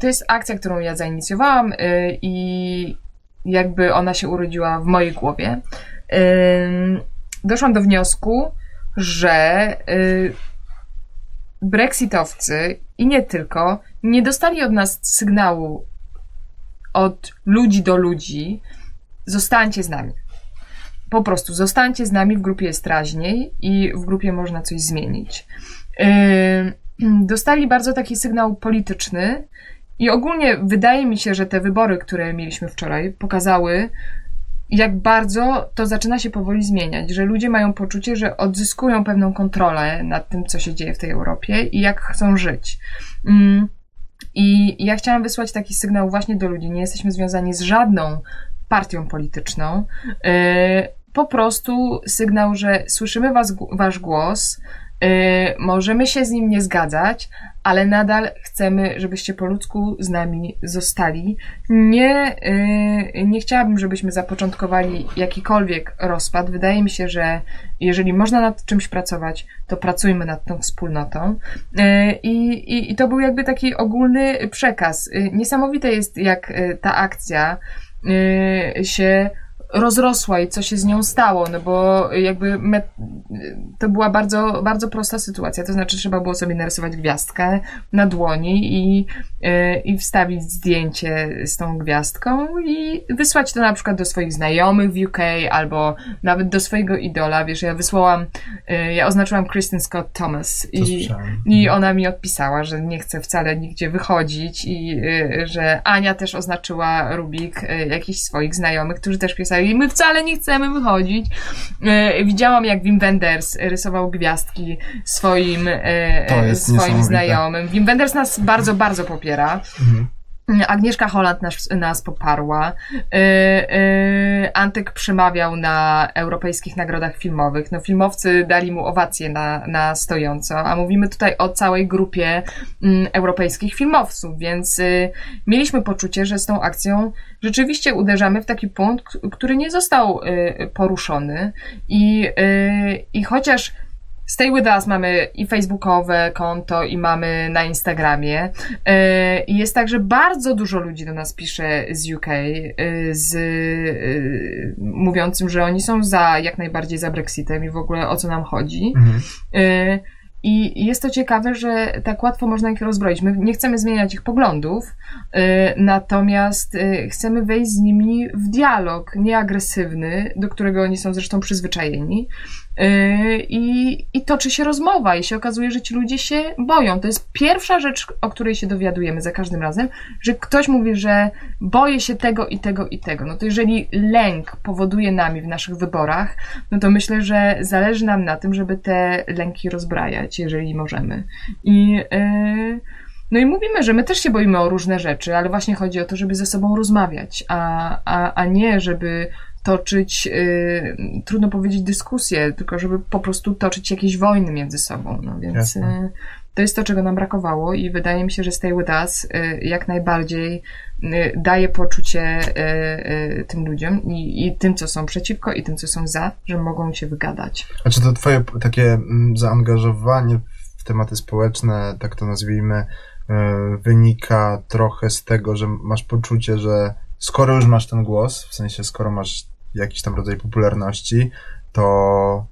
To jest akcja, którą ja zainicjowałam i jakby ona się urodziła w mojej głowie doszłam do wniosku, że y, Brexitowcy i nie tylko nie dostali od nas sygnału od ludzi do ludzi, zostańcie z nami. Po prostu zostańcie z nami, w grupie jest raźniej i w grupie można coś zmienić. Dostali bardzo taki sygnał polityczny i ogólnie wydaje mi się, że te wybory, które mieliśmy wczoraj, pokazały, jak bardzo to zaczyna się powoli zmieniać, że ludzie mają poczucie, że odzyskują pewną kontrolę nad tym, co się dzieje w tej Europie i jak chcą żyć. Mm, I ja chciałam wysłać taki sygnał właśnie do ludzi. Nie jesteśmy związani z żadną partią polityczną. Y, po prostu sygnał, że słyszymy was, wasz głos, możemy się z nim nie zgadzać, ale nadal chcemy, żebyście po ludzku z nami zostali. Nie, yy, nie chciałabym, żebyśmy zapoczątkowali jakikolwiek rozpad. Wydaje mi się, że jeżeli można nad czymś pracować, to pracujmy nad tą wspólnotą. Yy, i, I to był jakby taki ogólny przekaz. Niesamowite jest, jak ta akcja się rozrosła i co się z nią stało, no bo jakby me, to była bardzo, bardzo prosta sytuacja, to znaczy trzeba było sobie narysować gwiazdkę na dłoni i, yy, i wstawić zdjęcie z tą gwiazdką i wysłać to na przykład do swoich znajomych w UK albo nawet do swojego idola, wiesz, ja wysłałam, yy, ja oznaczyłam Kristen Scott Thomas i, i ona mi odpisała, że nie chce wcale nigdzie wychodzić i yy, że Ania też oznaczyła Rubik, jakichś swoich znajomych, którzy też zdjęciach i my wcale nie chcemy wychodzić. E, widziałam, jak Wim Wenders rysował gwiazdki swoim, e, swoim znajomym. Wim Wenders nas bardzo, bardzo popiera. Mhm. Agnieszka Holland nas, nas poparła. Yy, yy, Antek przemawiał na europejskich nagrodach filmowych. No, filmowcy dali mu owację na, na stojąco, a mówimy tutaj o całej grupie mm, europejskich filmowców, więc yy, mieliśmy poczucie, że z tą akcją rzeczywiście uderzamy w taki punkt, który nie został y, poruszony. I, y, i chociaż Stay With Us mamy i facebookowe konto, i mamy na Instagramie. E, I jest tak, że bardzo dużo ludzi do nas pisze z UK, e, z, e, mówiącym, że oni są za, jak najbardziej za Brexitem i w ogóle o co nam chodzi. Mhm. I jest to ciekawe, że tak łatwo można ich rozbroić. My nie chcemy zmieniać ich poglądów, natomiast chcemy wejść z nimi w dialog nieagresywny, do którego oni są zresztą przyzwyczajeni, Yy, I, I toczy się rozmowa, i się okazuje, że ci ludzie się boją. To jest pierwsza rzecz, o której się dowiadujemy za każdym razem, że ktoś mówi, że boję się tego i tego i tego. No to jeżeli lęk powoduje nami w naszych wyborach, no to myślę, że zależy nam na tym, żeby te lęki rozbrajać, jeżeli możemy. I. Yy, no i mówimy, że my też się boimy o różne rzeczy, ale właśnie chodzi o to, żeby ze sobą rozmawiać, a, a, a nie żeby toczyć, y, trudno powiedzieć dyskusje, tylko żeby po prostu toczyć jakieś wojny między sobą. No więc y, to jest to, czego nam brakowało i wydaje mi się, że Stay With Us y, jak najbardziej daje poczucie y, tym ludziom i, i tym, co są przeciwko i tym, co są za, że mogą się wygadać. A czy to twoje takie mm, zaangażowanie w tematy społeczne, tak to nazwijmy, wynika trochę z tego, że masz poczucie, że skoro już masz ten głos, w sensie skoro masz jakiś tam rodzaj popularności, to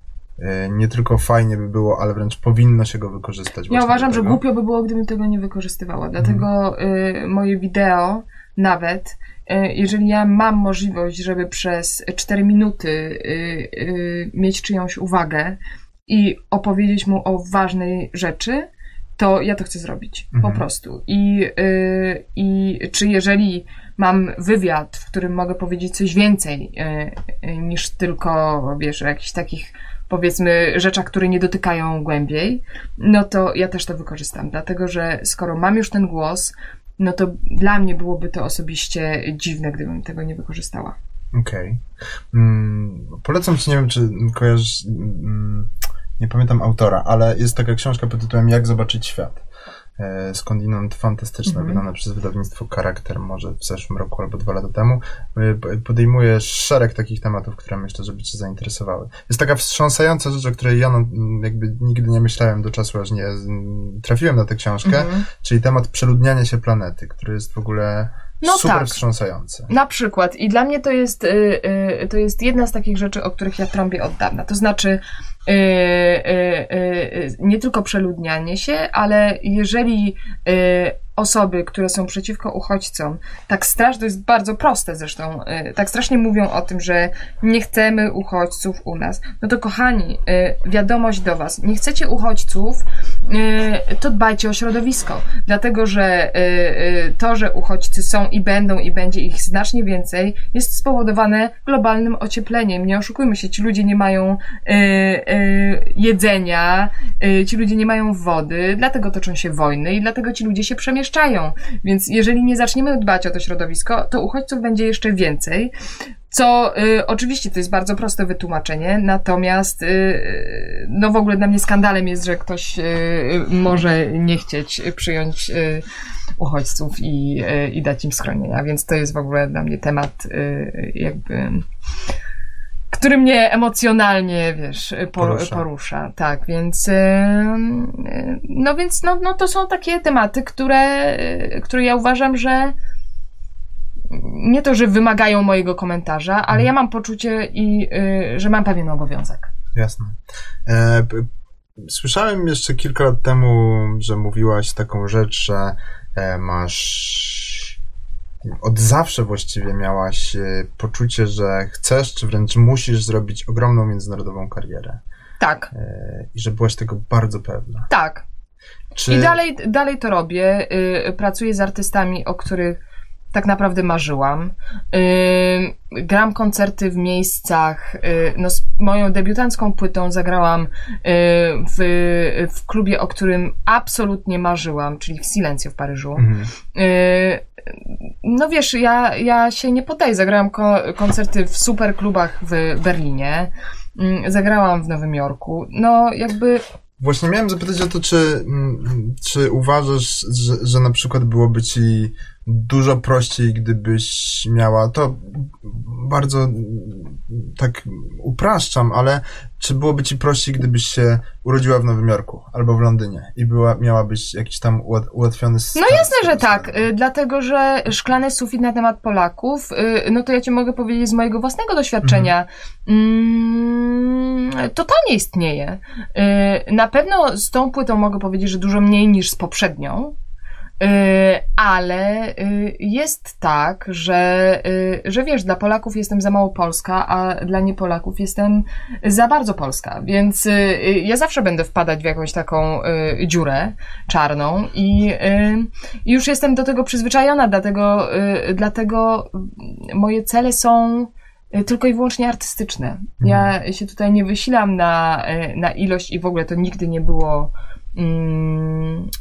nie tylko fajnie by było, ale wręcz powinno się go wykorzystać. Ja uważam, że głupio by było, gdybym tego nie wykorzystywała. Dlatego y, moje wideo nawet, y, jeżeli ja mam możliwość, żeby przez 4 minuty y, mieć czyjąś uwagę i opowiedzieć mu o ważnej rzeczy, to ja to chcę zrobić. Mhm. Po prostu. I, I czy jeżeli mam wywiad, w którym mogę powiedzieć coś więcej e, e, niż tylko, wiesz, o jakichś takich powiedzmy rzeczach, które nie dotykają głębiej, no to ja też to wykorzystam, dlatego że skoro mam już ten głos, no to dla mnie byłoby to osobiście dziwne, gdybym tego nie wykorzystała. Okej. Okay. Mm, polecam ci, nie wiem, czy kojarzysz, mm, nie pamiętam autora, ale jest taka książka pod tytułem Jak zobaczyć świat. E, skądinąd fantastyczna, mm -hmm. wydana przez wydawnictwo Charakter, może w zeszłym roku albo dwa lata temu. E, podejmuje szereg takich tematów, które myślę, żeby Cię zainteresowały. Jest taka wstrząsająca rzecz, o której ja no, jakby nigdy nie myślałem do czasu, aż nie trafiłem na tę książkę, mm -hmm. czyli temat przeludniania się planety, który jest w ogóle no super tak. wstrząsające. Na przykład. I dla mnie to jest, yy, yy, to jest jedna z takich rzeczy, o których ja trąbię od dawna. To znaczy, yy, nie tylko przeludnianie się, ale jeżeli osoby, które są przeciwko uchodźcom, tak strasznie, to jest bardzo proste zresztą, y, tak strasznie mówią o tym, że nie chcemy uchodźców u nas. No to kochani, y, wiadomość do Was, nie chcecie uchodźców, y, to dbajcie o środowisko, dlatego że to, że uchodźcy są i będą i będzie ich znacznie więcej, jest spowodowane globalnym ociepleniem. Nie oszukujmy się, ci ludzie nie mają jedzenia, ci ludzie nie mają wody, dlatego toczą się wojny i dlatego ci ludzie się przemieszczają Więc jeżeli nie zaczniemy dbać o to środowisko, to uchodźców będzie jeszcze więcej. Co y, oczywiście to jest bardzo proste wytłumaczenie, natomiast y, no w ogóle dla mnie skandalem jest, że ktoś y, może nie chcieć przyjąć y, uchodźców i, y, i dać im schronienia, więc to jest w ogóle dla mnie temat y, jakby który mnie emocjonalnie, wiesz, porusza. porusza. Tak, więc no więc no, no to są takie tematy, które, które ja uważam, że nie to, że wymagają mojego komentarza, ale mhm. ja mam poczucie i y, że mam pewien obowiązek. Jasne. E, słyszałem jeszcze kilka lat temu, że mówiłaś taką rzecz, że e, masz od zawsze właściwie miałaś e, poczucie, że chcesz, czy wręcz musisz zrobić ogromną międzynarodową karierę. Tak. E, I że byłaś tego bardzo pewna. Tak. Czy... I dalej, dalej to robię. Y, pracuję z artystami, o których tak naprawdę marzyłam. Yy, gram koncerty w miejscach. Yy, no, z moją debiutancką płytą zagrałam w, w klubie, o którym absolutnie marzyłam, czyli w Silencio w Paryżu. Mhm. No wiesz, ja, ja się nie poddaję. Zagrałam ko koncerty w super klubach w Berlinie. Yy, zagrałam w Nowym Jorku. No jakby Właśnie miałem zapytać o to, czy, mm, czy uważasz, że, że na przykład byłoby ci dużo prościej, gdybyś miała. To bardzo tak upraszczam, ale czy byłoby ci prościej, gdybyś się urodziła w Nowym Jorku albo w Londynie i była, miałabyś jakiś tam ułatwiony No jasne, że tak, y, dlatego że szklany sufit na temat Polaków, y, no to ja ci mogę powiedzieć z mojego własnego doświadczenia, mm, totalnie istnieje. Y, na pewno z tą płytą mogę powiedzieć, że dużo mniej niż z poprzednią, ale y, jest tak, że, y, że wiesz, dla Polaków jestem za mało polska, a dla niepolaków jestem za bardzo polska, więc ja zawsze będę wpadać w jakąś taką dziurę czarną i już jestem do tego przyzwyczajona, dlatego, dlatego moje cele są tylko i wyłącznie artystyczne. Ja mhm. się tutaj nie wysilam na, na ilość i w ogóle to nigdy nie było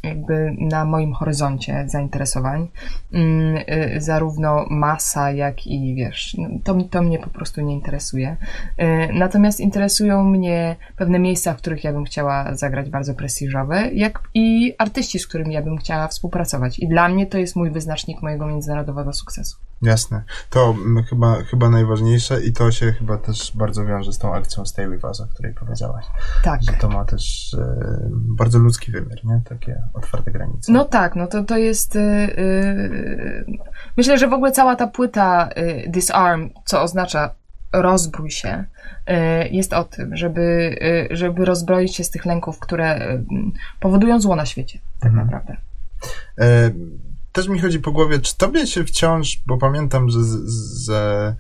jakby na moim horyzoncie zainteresowań. Mm, y, zarówno masa, jak i wiesz, no, to, to mnie po prostu nie interesuje. Y, natomiast interesują mnie pewne miejsca, w których ja bym chciała zagrać bardzo prestiżowe, jak i artyści, z którymi ja bym chciała współpracować. I dla mnie to jest mój wyznacznik mojego międzynarodowego sukcesu. Jasne. To chyba, chyba najważniejsze i to się chyba też bardzo wiąże z tą akcją Stay With Us, o której powiedziałaś. Tak. Że to ma też e, bardzo ludzki wymiar, nie? Takie otwarte granice. No tak, no to, to jest... E, e, myślę, że w ogóle cała ta płyta Disarm, co oznacza rozbrój się, jest o tym, żeby, żeby rozbroić się z tych lęków, które powodują zło na świecie, tak mhm. naprawdę też mi chodzi po głowie, czy tobie się wciąż, bo pamiętam, że ze,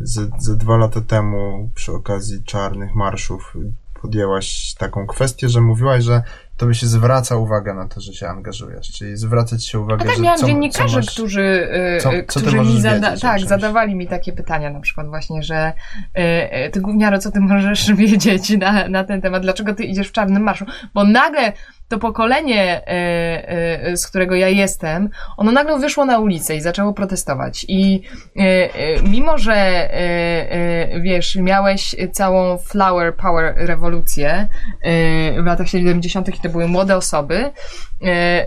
ze, ze dwa lata temu przy okazji czarnych marszów podjęłaś taką kwestię, że mówiłaś, że tobie się zwraca uwagę na to, że się angażujesz, czyli zwracać się uwagę, A tak, że miałam co, dziennikarzy, co masz, którzy, y, co, co którzy mi zada tak, zadawali mi takie pytania, na przykład właśnie, że y, ty gówniaro, co ty możesz wiedzieć na, na ten temat, dlaczego ty idziesz w czarnym marszu, bo nagle to pokolenie, e, e, z którego ja jestem, ono nagle wyszło na ulicę i zaczęło protestować. I e, mimo, że wiesz, miałeś całą flower power rewolucję w latach 70. i to były młode osoby,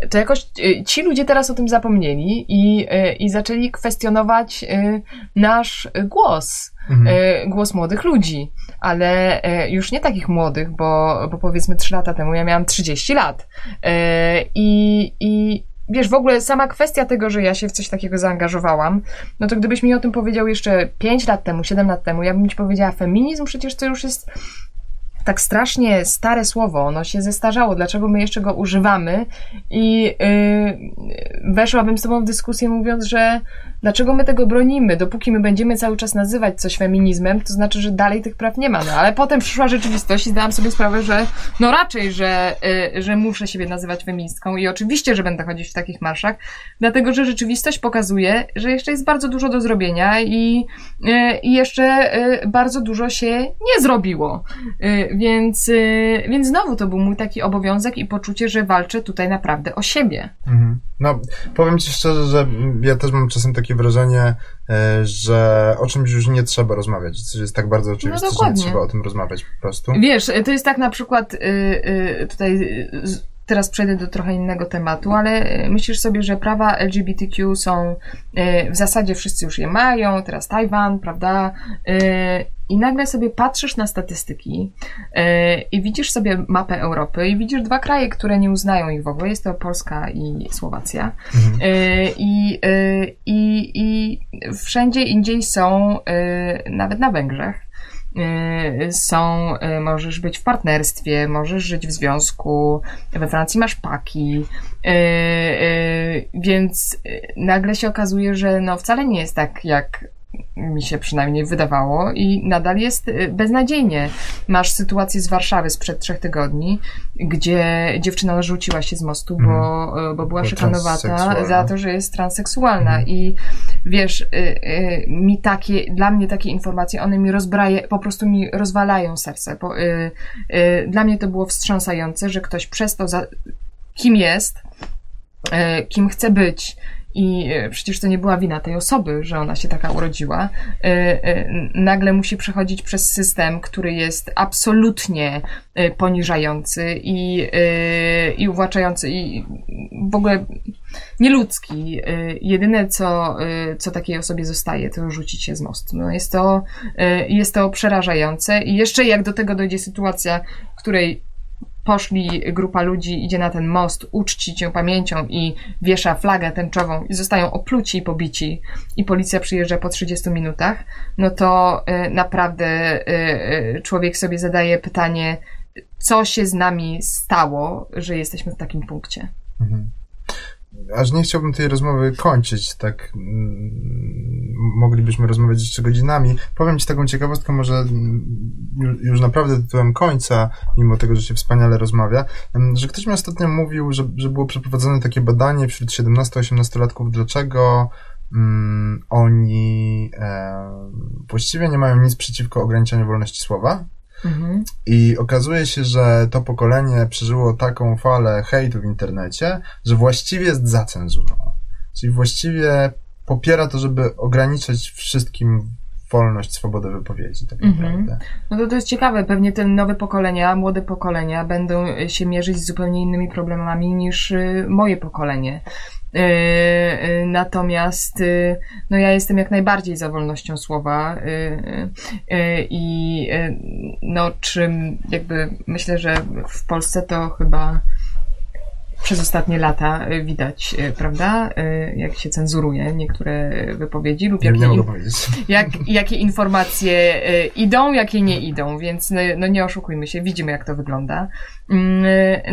to jakoś ci ludzie teraz o tym zapomnieli i, i zaczęli kwestionować nasz głos mhm. E, głos młodych ludzi, ale e, już nie takich młodych, bo, bo powiedzmy 3 lata temu ja miałam 30 lat. E, I, i wiesz, w ogóle sama kwestia tego, że ja się w coś takiego zaangażowałam, no to gdybyś mi o tym powiedział jeszcze 5 lat temu, 7 lat temu, ja bym ci powiedziała, feminizm przecież to już jest tak strasznie stare słowo, ono się zestarzało, dlaczego my jeszcze go używamy? I yy, weszłabym z tobą w dyskusję mówiąc, że dlaczego my tego bronimy, dopóki my będziemy cały czas nazywać coś feminizmem, to znaczy, że dalej tych praw nie ma, no ale potem przyszła rzeczywistość i zdałam sobie sprawę, że no raczej, że, yy, że muszę siebie nazywać feministką i oczywiście, że będę chodzić w takich marszach, dlatego, że rzeczywistość pokazuje, że jeszcze jest bardzo dużo do zrobienia i, yy, i jeszcze yy, bardzo dużo się nie zrobiło. Y, więc, y, więc znowu to był mój taki obowiązek i poczucie, że walczę tutaj naprawdę o siebie. Mhm. No, powiem ci szczerze, że ja też mam czasem takie wrażenie, e, że o czymś już nie trzeba rozmawiać. Coś jest tak bardzo oczywiste, no że nie trzeba o tym rozmawiać po prostu. Wiesz, to jest tak na przykład y, y, tutaj teraz przejdę do trochę innego tematu, ale myślisz sobie, że prawa LGBTQ są w zasadzie wszyscy już je mają, teraz Tajwan, prawda? I nagle sobie patrzysz na statystyki i widzisz sobie mapę Europy i widzisz dwa kraje, które nie uznają ich w ogóle. Jest to Polska i Słowacja. Mhm. I, yy, i, wszędzie indziej są, nawet na Węgrzech, są, możesz być w partnerstwie, możesz żyć w związku, we Francji masz paki, więc nagle się okazuje, że no wcale nie jest tak, jak mi się przynajmniej wydawało i nadal jest y, beznadziejnie. Masz sytuację z Warszawy sprzed trzech tygodni, gdzie dziewczyna rzuciła się z mostu, bo, mm. bo była szykanowata za to, że jest transseksualna mm. i wiesz, y, y, mi takie, dla mnie takie informacje, one mi rozbraje, po prostu mi rozwalają serce. Bo, y, y, dla mnie to było wstrząsające, że ktoś przez to, za, kim jest, y, kim chce być, i e, przecież to nie była wina tej osoby, że ona się taka urodziła, e, e, nagle musi przechodzić przez system, który jest absolutnie poniżający i, i uwłaczający i w ogóle nieludzki. Jedyne, co, co takiej osobie zostaje, to rzucić się z mostu. No jest, to, jest to przerażające i jeszcze jak do tego dojdzie sytuacja, w której poszli, grupa ludzi idzie na ten most uczcić ją pamięcią i wiesza flagę tęczową i zostają opluci i pobici. I policja przyjeżdża po 30 minutach, no to y, naprawdę y, y, człowiek sobie zadaje pytanie, co się z nami stało, że jesteśmy w takim punkcie. Mhm aż nie chciałbym tej rozmowy kończyć, tak mm, moglibyśmy rozmawiać jeszcze godzinami. Powiem Ci taką ciekawostkę, może mm, już naprawdę tytułem końca, mimo tego, że się wspaniale rozmawia, że ktoś mi ostatnio mówił, że, że było przeprowadzone takie badanie wśród 17-18-latków, dlaczego mm, oni e, właściwie nie mają nic przeciwko ograniczeniu wolności słowa, Mhm. I okazuje się, że to pokolenie przeżyło taką falę hejtu w internecie, że właściwie jest za cenzurą. Czyli właściwie popiera to, żeby ograniczać wszystkim wolność, swobodę wypowiedzi, tak mhm. naprawdę. No to, to jest ciekawe, pewnie te nowe pokolenia, młode pokolenia będą się mierzyć z zupełnie innymi problemami niż y, moje pokolenie. Y, y, natomiast no ja jestem jak najbardziej za wolnością słowa i no czym jakby myślę, że w Polsce to chyba przez ostatnie lata y, widać, y, prawda, y, jak się cenzuruje niektóre wypowiedzi lub jakie, jak, jakie informacje idą, jakie nie idą, więc no, no nie oszukujmy się, widzimy jak to wygląda. Mm,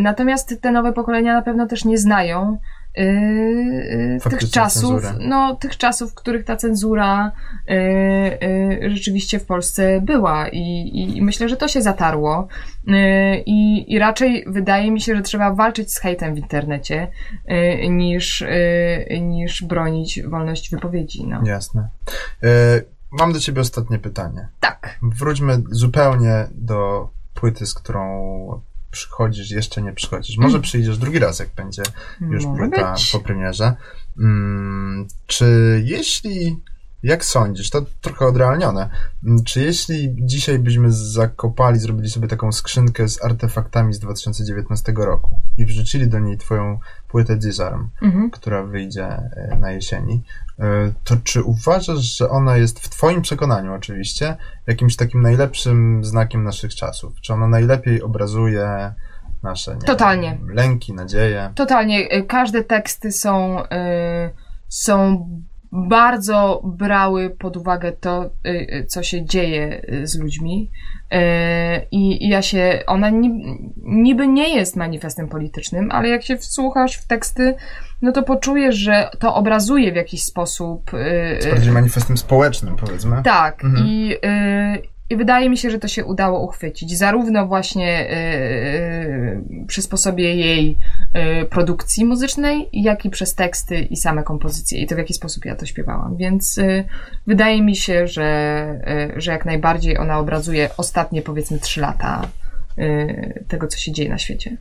natomiast te nowe pokolenia na pewno też nie znają Yy, tych czasów, no, tych czasów, w których ta cenzura yy, yy, rzeczywiście w Polsce była i, i, myślę, że to się zatarło yy, i, i raczej wydaje mi się, że trzeba walczyć z hejtem w internecie yy, niż, yy, niż bronić wolność wypowiedzi. No. Jasne. Mam do ciebie ostatnie pytanie. Tak. Wróćmy zupełnie do płyty, z którą przychodzisz, jeszcze nie przychodzisz. Może mm. przyjdziesz drugi raz, jak będzie już Może płyta być. po premierze. Hmm, czy jeśli, jak sądzisz, to trochę odrealnione, mm, czy jeśli dzisiaj byśmy zakopali, zrobili sobie taką skrzynkę z artefaktami z 2019 roku i wrzucili do niej twoją płytę Disarm, mhm. która wyjdzie e, na jesieni, e, to czy uważasz, że ona jest w Twoim przekonaniu oczywiście jakimś takim najlepszym znakiem naszych czasów? Czy ona najlepiej obrazuje nasze Totalnie. Wiem, lęki, nadzieje? Totalnie. E, każde teksty są, yy, są bardzo brały pod uwagę to, co się dzieje z ludźmi. I ja się, ona niby nie jest manifestem politycznym, ale jak się wsłuchasz w teksty, no to poczujesz, że to obrazuje w jakiś sposób. Jest bardziej manifestem społecznym, powiedzmy. Tak. Mhm. I, i wydaje mi się, że to się udało uchwycić. Zarówno właśnie yy, przy sposobie jej yy, produkcji muzycznej, jak i przez teksty i same kompozycje i to w jaki sposób ja to śpiewałam. Więc yy, wydaje mi się, że, że jak najbardziej ona obrazuje ostatnie powiedzmy trzy lata tego, co się dzieje na świecie.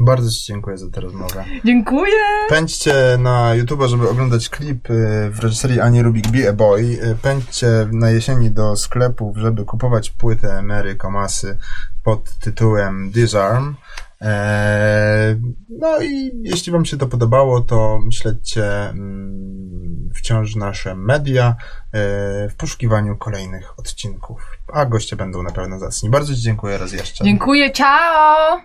Bardzo Ci dziękuję za tę rozmowę. Dziękuję! Pędźcie na YouTube, żeby oglądać klip y, w reżyserii Ani Rubik Be a Boy. Y, pędźcie na jesieni do sklepów, żeby kupować płytę Mary Komasy pod tytułem Disarm. Eee, no i jeśli Wam się to podobało, to śledźcie mm, wciąż nasze media e, w poszukiwaniu kolejnych odcinków. A goście będą na pewno zacni. Bardzo Ci dziękuję raz jeszcze. Dziękuję, ciao!